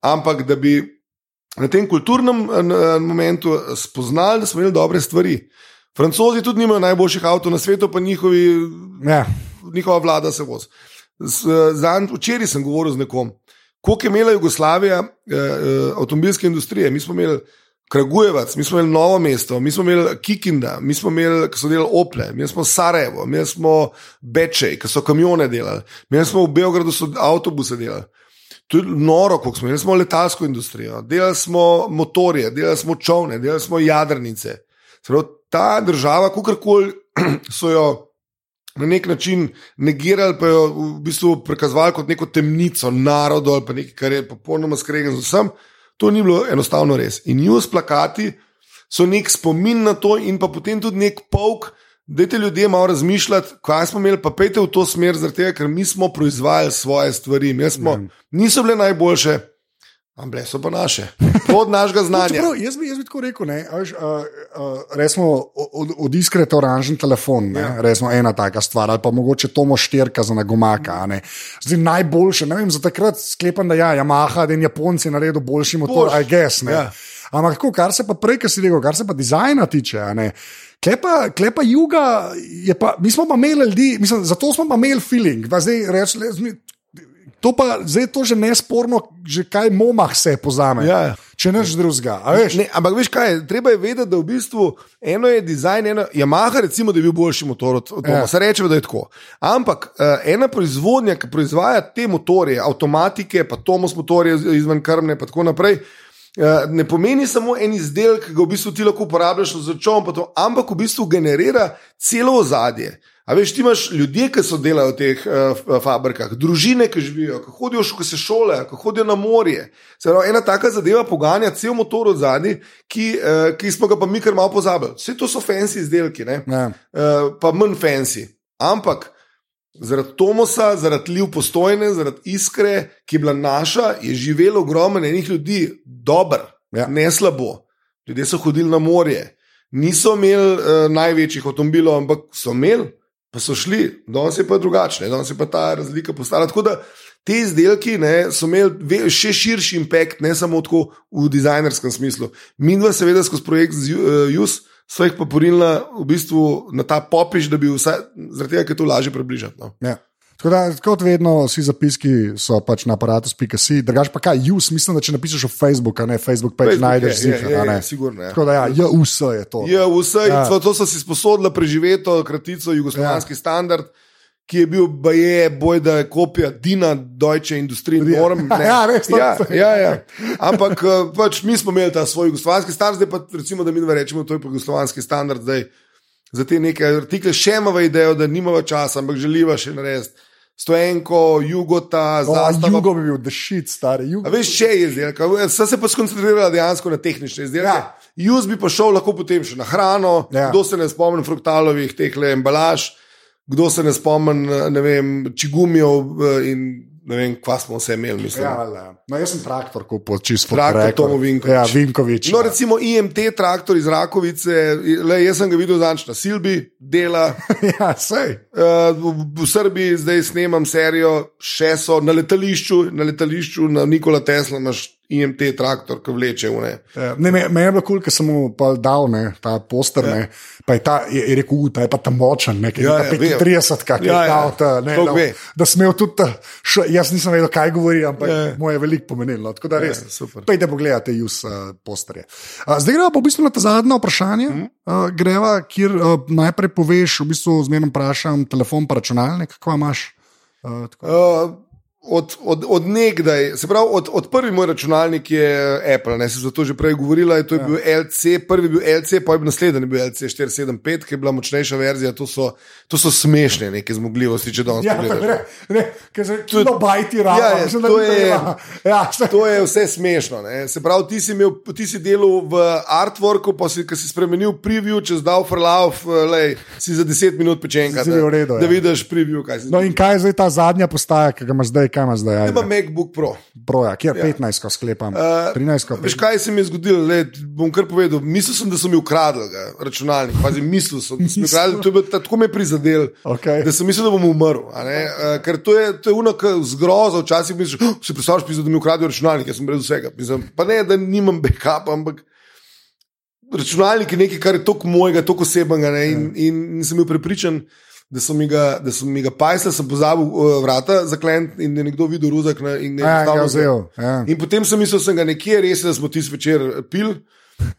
Ampak da bi na tem kulturnem n- momentu spoznali, da smo imeli dobre stvari. Francozi tudi nimajo najboljših avtomobilov na svetu, pa njihovi, Ja. njihova vlada se vozi. Včeraj sem govoril z nekom, koliko je imela Jugoslavija eh, eh, avtomobilske industrije. Mi smo imeli Kragujevac, mi smo imeli Novo mesto, mi smo imeli Kikinda, mi smo imeli, ki so delali Ople, mi smo Sarajevo, mi smo Bečej, ki so kamione delali, mi smo v Beogradu avtobuse delali. To je noro, koliko smo imeli, smo letalsko industrijo, delali smo motorje, delali smo čovne, delali smo jadrnice. Pravi, ta država, kakorkoli so jo na nek način negirali, pa jo v bistvu prikazovali kot neko temnico narodu ali pa nekaj, kar je popolnoma skregan z vsem, to ni bilo enostavno res. In news plakati so nek spomin na to, in pa potem tudi nek pok. Dajte ljudje malo razmišljati, kaj smo imeli, pa pejte v to smer, zaradi tega, ker mi smo proizvajali svoje stvari. Mi Smo, niso bile najboljše, ampak bile so pa naše. Pod našega znanja. Čeprav, jaz, bi, jaz bi tako rekel, ne, a uh, uh, resmo, od, od iskre to oranžen telefon, ne, Ja. resmo ena taka stvar, ali pa mogoče Tomo štirka za nagomaka. a. Zdaj najboljše, ne vem, za takrat sklepam, da ja, Yamaha, da je Japonci naredil boljši motor, Boljši. I guess. Ne. Ja. Ampak tako, kar se pa prej, kar si rekel, kar se pa dizajna tiče, a ne. Klepa, klepa juga, pa, mi smo pa imeli ljudi, mislim, zato smo pa imeli feeling. Zdaj, reč, to pa zdaj to že nesporno, že kaj momah se pozame. Ja. Če neč drugega. a veš. Ne, ampak veš kaj, treba je vedeti, da v bistvu eno je dizajn, eno Yamaha, recimo, da je bil boljši motor od Toma. Ja. Se reče, da je tako. Ampak uh, ena proizvodnja, ki proizvaja te motorje, avtomatike, pa Tomos motorje izven krmne, pa tako naprej. Uh, ne pomeni samo en izdelek, ki ga v bistvu ti lahko uporabljaš za čovn, ampak v bistvu generira celo ozadje. A veš, ti imaš ljudi, ki so delali v teh uh, fabrikah, družine, ki živijo, ki hodijo, ki se šolajo, ki hodijo na morje. Se pravi, ena taka zadeva poganja cel motor od zadnji, ki, uh, ki smo ga pa mi kar malo pozabili. Vse to so fancy izdelki, ne? Ja. uh, pa manj fancy. Ampak zaradi Tomosa, zaradi Liv postojne, zaradi iskre, ki je bila naša, je živelo ogromno enih ljudi, dobro, Ja. ne slabo. Ljudje so hodili na morje, niso imeli uh, največjih avtomobilov, ampak so imeli, pa so šli, danes je pa drugačne, danes je pa ta razlika postala. Tako da te izdelki ne, so imeli še širši impact, ne samo tako v dizajnerskem smislu. Mi dva, seveda, skozi projekt eh, JUS so jih pa porinila v bistvu na ta popiš, da bi vse, zaradi tega, ker to lažje približati. No. Ja. Tako da, kot vedno, vsi zapiski so pač na aparatu.si. Drugač pa kaj, jus, mislim, da če napišeš v Facebook, ne Facebook, pa jih najdeš zika. je, a ne. je, sigurno, ja. Tako da, ja, JUS je to. Ja, vse, Ja. ja. to so si sposodila preživeto kratico jugoslovanski ja. standard. Ki je bil, baje, boj, da je kopija Dina, Deutsche Industrie, norm. ne. Ja, res, to- ja, ja, ja. Ampak eh, pač mi smo imeli ta svoj jugoslovanski standard, zdaj pa recimo, da mi ne rečemo, to je pa jugoslovanski standard. Zdaj, za te neke artikle še imamo idejo, da nimamo časa, ampak želiva še narediti. Stoenko, Jugota, O, a zastava. Jugo bi bil, da šit, stari. Jugo. A veš, če je izdelek, sem se pa skoncentrirala dejansko na tehnične izdelke. Ja. Ja. Juz bi pa šel lahko potem še na hrano, Ja. kdo se ne spomni fruktalovih teh embalaž, kdo se ne spomni, ne vem, čigumijev eh, in ne vem, kva smo vse imeli, mislim. Ja, le. no, jaz sem traktor kupil, čisto Traktor rekel. Tomo Vinkovič. Ja, Vinkovič. No, ja. recimo IMT traktor iz Rakovice, le, jaz sem ga videl zanč na Silbi, dela. ja, sej. Uh, v, v Srbiji zdaj snemam serijo, še so na letališču, na letališču na Nikola Tesla, imaš IMT traktor, ki vleče v ne. Ja, Ne, me, me je bilo kul, ker sem mu dal ne, ta poster. Ja. Ne, pa je, ta, je, je rekel, "U, ta je pa tam močen, ne, Ja, ja, ja, vem. 35, kak je Ja, ja. dal. Ta, ne, Sploh da, ve. da sem imel tudi, ta, še, jaz nisem vedel, kaj govori, ampak Ja. ja. mu je veliko pomenilo. Tako da res, Ja, super. pejte pogledate jus uh, posterje. Uh, zdaj gremo pa v bistvu na ta zadnje vprašanje. Mm. Uh, greva, kjer uh, najprej poveš, v bistvu zmerno vprašam telefon pa računalnik, kako imaš. Uh, tako. Uh, od, od, od nekdaj, se pravi, od, od prvi moj računalnik je Apple, ne sem za to že prej govorila, to je ja. bil LC, prvi je bil LC, pa je bil naslednji je bil LC 475, ki je bila močnejša verzija, to so, to so smešne neke zmogljivosti, če danes Ja, pogledaš. ne, ne, ker se kilobajti rado. Ja, ja, to je- Ja, se- To je vse smešno. Ne? Se pravi, ti si, imel, ti si delal v artworku, pa si, si spremenil preview, čez dal Farlauf, lej, si za 10 minut pečenka. V redu, da ja. vidiš preview, No, in kaj je zdaj ta zadnja postaja, ki ga imaš zdaj, kaj imaš zdaj? Ima. MacBook Pro. Proja, kjer ja. 15, ko sklepam. Uh, 13, ko Veš, kaj se mi je zgodilo? Le, bom kar povedal. Mislil sem, da so mi ukradli ga, računalnik. Pazi, mislil sem, da so mi ukradli. To je bilo, tako me je prizadel, Okej. da sem mislil, da bom umrl. Uh, ker to je, to je unak zgroza, včasih misliš, oh, si predstavljaš, pizda, da mi ukradijo računalnik, jaz sem brez vsega. Mislim, pa ne, da nimam backup, ampak računalnik je nekaj, kar je tako mojega, tako osebnega. ne, In, in, in sem bil prepričan. Da so mi ga, da so mi ga pajsali, sem pozabil uh, vrata zakleniti in je nekdo videl ruzak na, in ga je ga enostavno vzel. Ja. In potem sem mislil, da sem ga nekje res, da smo tisti večer pil.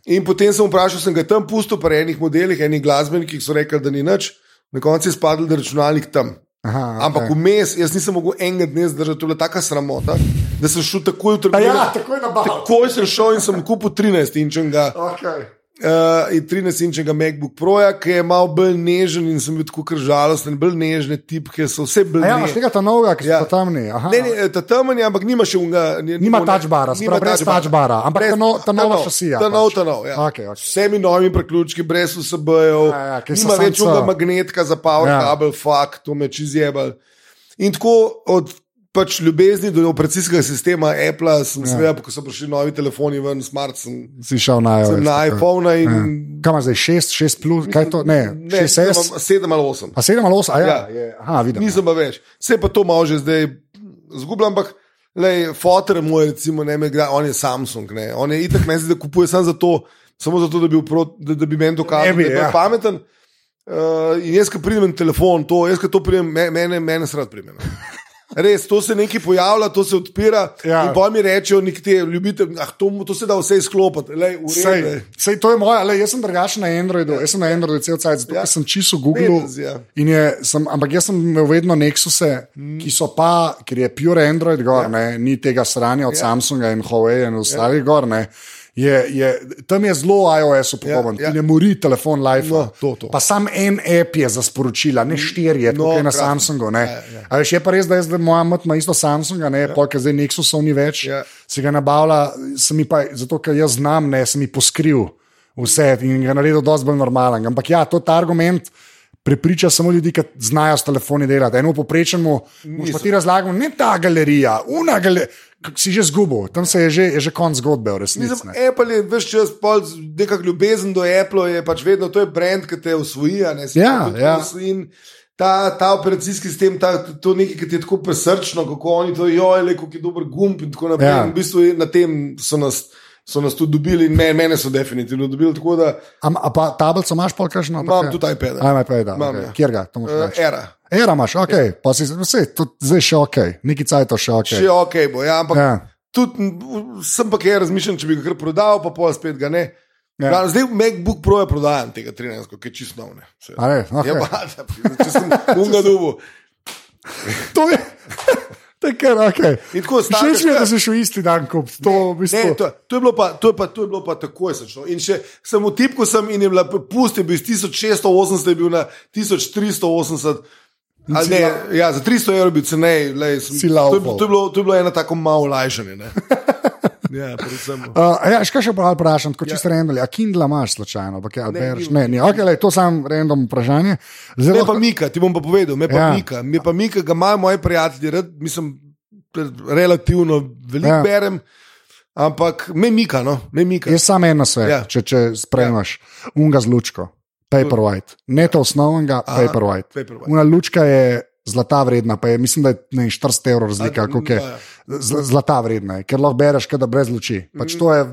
In potem sem vprašal, sem ga tam pustil, pa enih modelih, enih glasbenikih so rekli, da ni nič. Na koncu je spadal, da je računalnik tam. Aha, Ampak okej. vmes, jaz nisem mogel enega dne zdržati, to je bila taka sramota, da sem šel takoj v trgovino. Ja, takoj na bal. Takoj sem šel in sem kupil 13 inčnega. Okay. Uh, in 13-inčnega MacBook Proja, ki je malo bolj nežen in sem bil tako žalosten, bolj nežne tipke, so vse A ja, imaš tega ta novega, ki Ja. so pa tamni. Aha. Ne, ne, ta temen je, ampak nima še unga. Nima touch bara, sprav brez touch bara, ampak ta no- ta nova šasija Ta nov, pač. ta nov. Ja. Okej. S vsemi novimi priključki, brez USB-jev. Ja, ja, nima več unga magnetka za power ja. kabel, fuck, to me čizjebal. In tako od pač ljubezni do operacijskega sistema Apple, sem ja. seveda, ko so prišli novi telefoni ven, smart, sem, Si šel na sem na iPhone in. Ja. Kaj ima zdaj 6, 6 plus, kaj je to? Ne, Ne, 6S. imam sedem ali osem. A 7 ali 8, a ja. Ja. je, aha, vidim. Nisem pa več. Vse pa to malo že zdaj zgubljam, ampak lej, fotor moj, recimo, ne gre, on je Samsung. Ne. On je itak meni, da kupuje samo zato, samo zato da, bi upro, da, da bi meni dokazal, bi, da je ja. ja. pameten. Uh, in jaz, ki pridem telefon, to, jaz, ki to pridem, me- mene, mene srad primem. Res, to se nekaj pojavlja, to se odpira. Ja. Ja. In pa mi rečejo, nekateri ljubitelji, ah, to, to se da vse izklopiti. Lej, Sej, sej, to je moja, le, jaz sem drugačen na Androidu, jaz sem na Androidu cel cel cel Ja. cel, sem čisto Google. Betas, ja. In je, sem, ampak jaz sem imel vedno Nexuse, ki so pa, ker je pure Android gor, ja. ne, ni tega sranja od ja. Samsunga in Huawei in ostalih ja. gor. Ne, je, je, tam je zelo iOS upodoben, ja, Ja, ja. ja. ne mori telefon live. No, to, to. Pa sam en app je za sporočila, ne štirje, no, je na krasno. Samsungu. Ne. Ja, ja. A veš, je pa res, da jaz zdaj moja mat ima isto Samsunga, ne, ja. polk zdaj Nexusov ni več. Ja. Si ga nabavlja, se mi pa, zato ker jaz znam, ne, sem mi poskril vse in ga naredil dosti bolj normalen. Ampak ja, to je ta argument. Prepriča samo ljudi, ki znajo s telefoni delati. Eno poprečnemu, pa ti razlagati, ne ta galerija, una galerija, si že zgubil, tam se je že, je že konc zgodbe v resnici. Mislim. Apple je več čas, pol nekak ljubezen do Apple je pač vedno, to je brand, ki te osvoji. Ja, ja. in Ta, ta operacijski sistem, ta, to nekaj, ki ti je tako presrčno, kako oni to jojo, kako je dober gumb in tako naprej. Ja. Ja. V bistvu je na tem so nas so nas tudi dobili in me, mene so definitivno dobili. Da Am, a pa tablico imaš pa kakšno? imam tudi iPad. Aj, iPad, Imam, okay. Kjer ga? Uh, era. Era imaš, ok, ja. pa si vse, tudi zdaj še ok, neki cajt to še ok. Še ok bo, ja, ampak Ja. tudi sem pa kaj razmišljal, če bi ga kar prodal, pa pol spet ga ne. Ja. Zdaj MacBook Pro je prodajan tega 13, ki je čisto nov. Okej. Ja, pa, da, če sem unga dubu. To je, to je kar ok. In tako Všeč mi je, da si šel isti dan, ko to v Ne, bistvu. to, to, je bilo pa, to, je pa, to je bilo pa takoj sečno. In še sem v tipku sem in je bila pust, je bil iz 1680, je bil na 1380. Ali ne, ja, za 300 evrov bi cenej, lej, sem, to, je, to, je bilo, to je bilo eno tako malo lajšanje. Ja, predvsem. Uh, ja, še kaj še vprašam, tako čisto ja. random. A Kindle imaš slučajno? Pa, kaj, Ne, bereš? ne, ne, okay, lej, to sam random vprašanje. Zdaj, Me pa Mika, ti bom pa povedal, me pa Ja. ja. Mika, me pa Mika, ga imajo moji prijatelji, rad, mislim, relativno veliko Ja. ja. berem, ampak me Mika, no, me Mika. Jaz sam eno svet, ja. Ja. če, če sprejmaš, ja. unga z lučko, paperwhite, ne to osnovnega, paperwhite. Paperwhite. Una lučka je zlata vredna, pa je, mislim, da je ne, 40 evrov razlika, koliko je. ja, ja. Zlata vredna ker lahko bereš, kada brez luči. Pač to je,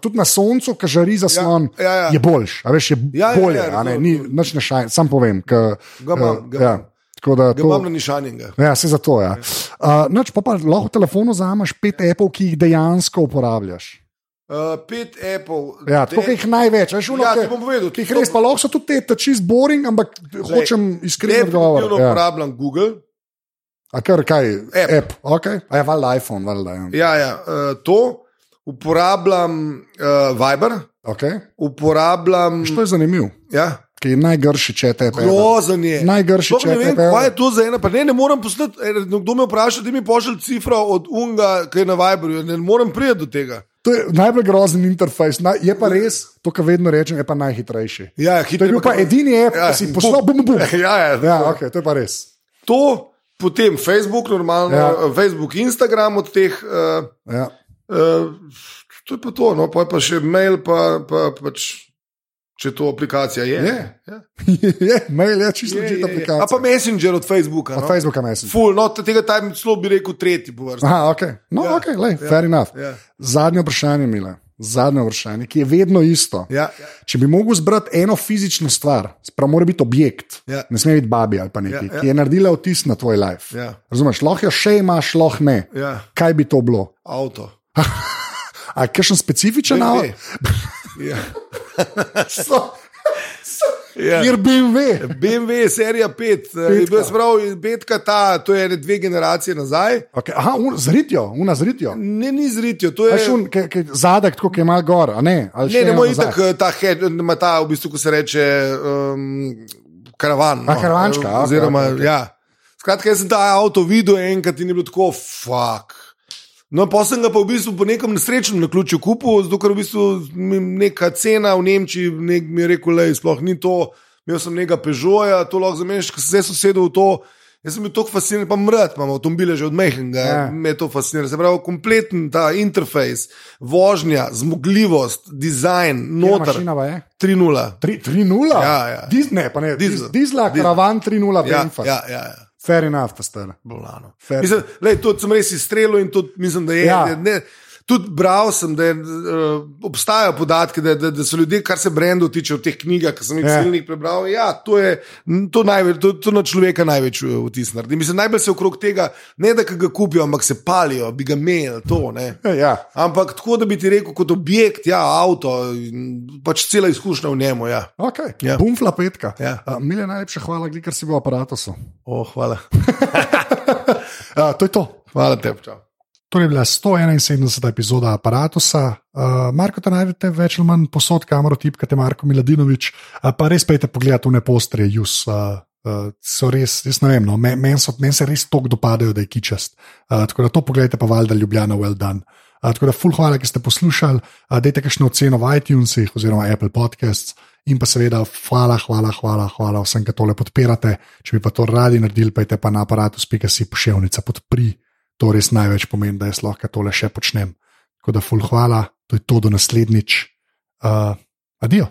tudi na soncu, ki žari zaslon, Ja, ja, ja. je boljš, a veš, je Ja, ja, bolje, ja, a ne, ni nič ne šaj, sam povem. Ka, Ga imam, ga ja, tako da to. imam na nišanjega. Ja, se zato. Ja. Uh, noč, pa, pa lahko v telefonu vzameš pet apov, ki jih dejansko uporabljaš. Uh, pet Apple. Ja, tako jih največ, veš, uno, Ja, ti bom povedal, ki jih res, pa lahko so tudi te čist boring, ampak hočem iskren odgovor. Definitivno Ja. uporabljam Google. A kar kaj? App. App. Okay. A je valjda iPhone, valjda. Ja. Ja, ja, uh, to uporabljam uh, Viber, Okay. uporabljam. Što je zanimivo, Ja, ki je najgrši čet app. ever. grozen je. Najgrši Sploh ne chat vem, ever. kaj je to za ena. Pa ne, ne morem poslati. eh, Kdo me vpraša, da mi pošlje cifra od unga, ki je na Viberju. Ne morem priti do tega. To je najbolj grozen interfejs. Naj, je pa res, to, kar vedno rečem, je pa najhitrejši. Ja, To je bil pa edini app, Ja, ki si poslal, bum, bum. Ja, ja, Ja, okay, to je pa res. To, potem Facebook, normalno, Ja. ja. Facebook, Instagram od teh. Uh, Ja. uh, to je pa to, no, pa je pa še mail, pa, pa pač. Če to aplikacija je. Je. ja. je, mail je čisto je, je. A aplikacija. pa Messenger od Facebooka. Od No. Facebooka Messenger. Ful, no, te- tega tam celo bi rekel tretji po vrsti. Aha, ok. No, ja, Ja, ok, lej, ja, fair enough. ja. Zadnje vprašanje, Mila. Zadnje vprašanje, ki je vedno isto. Ja, Če bi mogel zbrati eno fizično stvar, prav mora biti objekt, Ja. ne sme biti babi ali pa nekaj, Ja, ja. ki je naredila vtis na tvoj life. Ja. Razumeš, lahko jo še imaš, lahko ne. ja. Kaj bi to bilo? avto. A je kakšen specifičen avto? Ja. So- Ja. Kjer BMW. BMW, serija 5, je bil sprav, petka ta, to je dve generacije nazaj. Okay. Aha, un, zritijo, una zritijo. Ne, ni zritijo, to je. Un, ki- ki- Zadek, tako je mal gor, ne? Ali Ne, ne nazaj? itak ta head, ima ta, v bistvu, ko se reče, um, karavan. A, karavančka, Oziroma, okej, okej. ja. Skratka, jaz sem ta avto videl enkrat in je bilo tako, fuck. No, pa sem ga pa v bistvu po nekem nesrečnem naključju kupil, zato ker v bistvu neka cena v Nemčiji nek, mi je rekel, da sploh ni to. Imel sem nekaj Peugeota, to lahko zamenjaš, ko sem se usedel v to. Jaz sem bil tako fasciniran, pa mrd, imamo avtomobile že od Mehinga, Ja. ja. me to fascinira. Se pravi, kompleten ta interfejs, vožnja, zmogljivost, dizajn, noter, Mašina pa je? 3-0. 3-0? Ja, ja. Diz, ne, pa ne. Diesel. dizla, Diesel. karavan 3-0, Ja, Benfast. ja, ja. ja. Fair enough, ta stara. Bolano. Fair. Mislim, lej, to sem res izstrelil in tudi mislim, da je. Ja. Ja. Ne, tudi bral sem, da je, uh, obstajajo podatki, da, da, da so ljudje, kar se brendov tiče v teh knjigah, ki sem jih Ja. yeah. prebral. Ja, to je to, največ, to, to na človeka največ eh, vtis naredi. Mislim, najbolj se okrog tega, ne da ga kupijo, ampak se palijo, bi ga imeli. To, ne. Ja. Ampak tako, da bi ti rekel, kot objekt, ja, avto, pač cela izkušnja v njemu. Ja. Okay. Ja. Bumfla petka. Ja. Uh, Mile, najlepša hvala, ker si bil v aparatu. Oh, hvala. Uh, to je to. Hvala tebi. Čau. To je bila 171. epizoda aparata. Uh, Marko, te najdete več ali manj posod, kamero tipkate Marko Miladinovič, uh, pa res pejte pogledat v ne postre, jus. Uh, Uh, so res, jaz ne vem, no, meni men meni se res tako dopadajo, da je kičast. Uh, tako da to pogledajte, pa valjda Ljubljana, well done. Uh, tako da, ful, hvala, ker ste poslušali. Uh, dajte kakšno oceno v iTunesih oziroma Apple Podcasts. In pa seveda, hvala, hvala, hvala, hvala vsem, ki tole podpirate. Če bi pa to radi naredili, pejte pa na aparatus.si pošiljnica podpri. To res največ pomeni, da jaz lahko tole še počnem. Tako da, ful, hvala, to je to do naslednjič. Uh, adijo.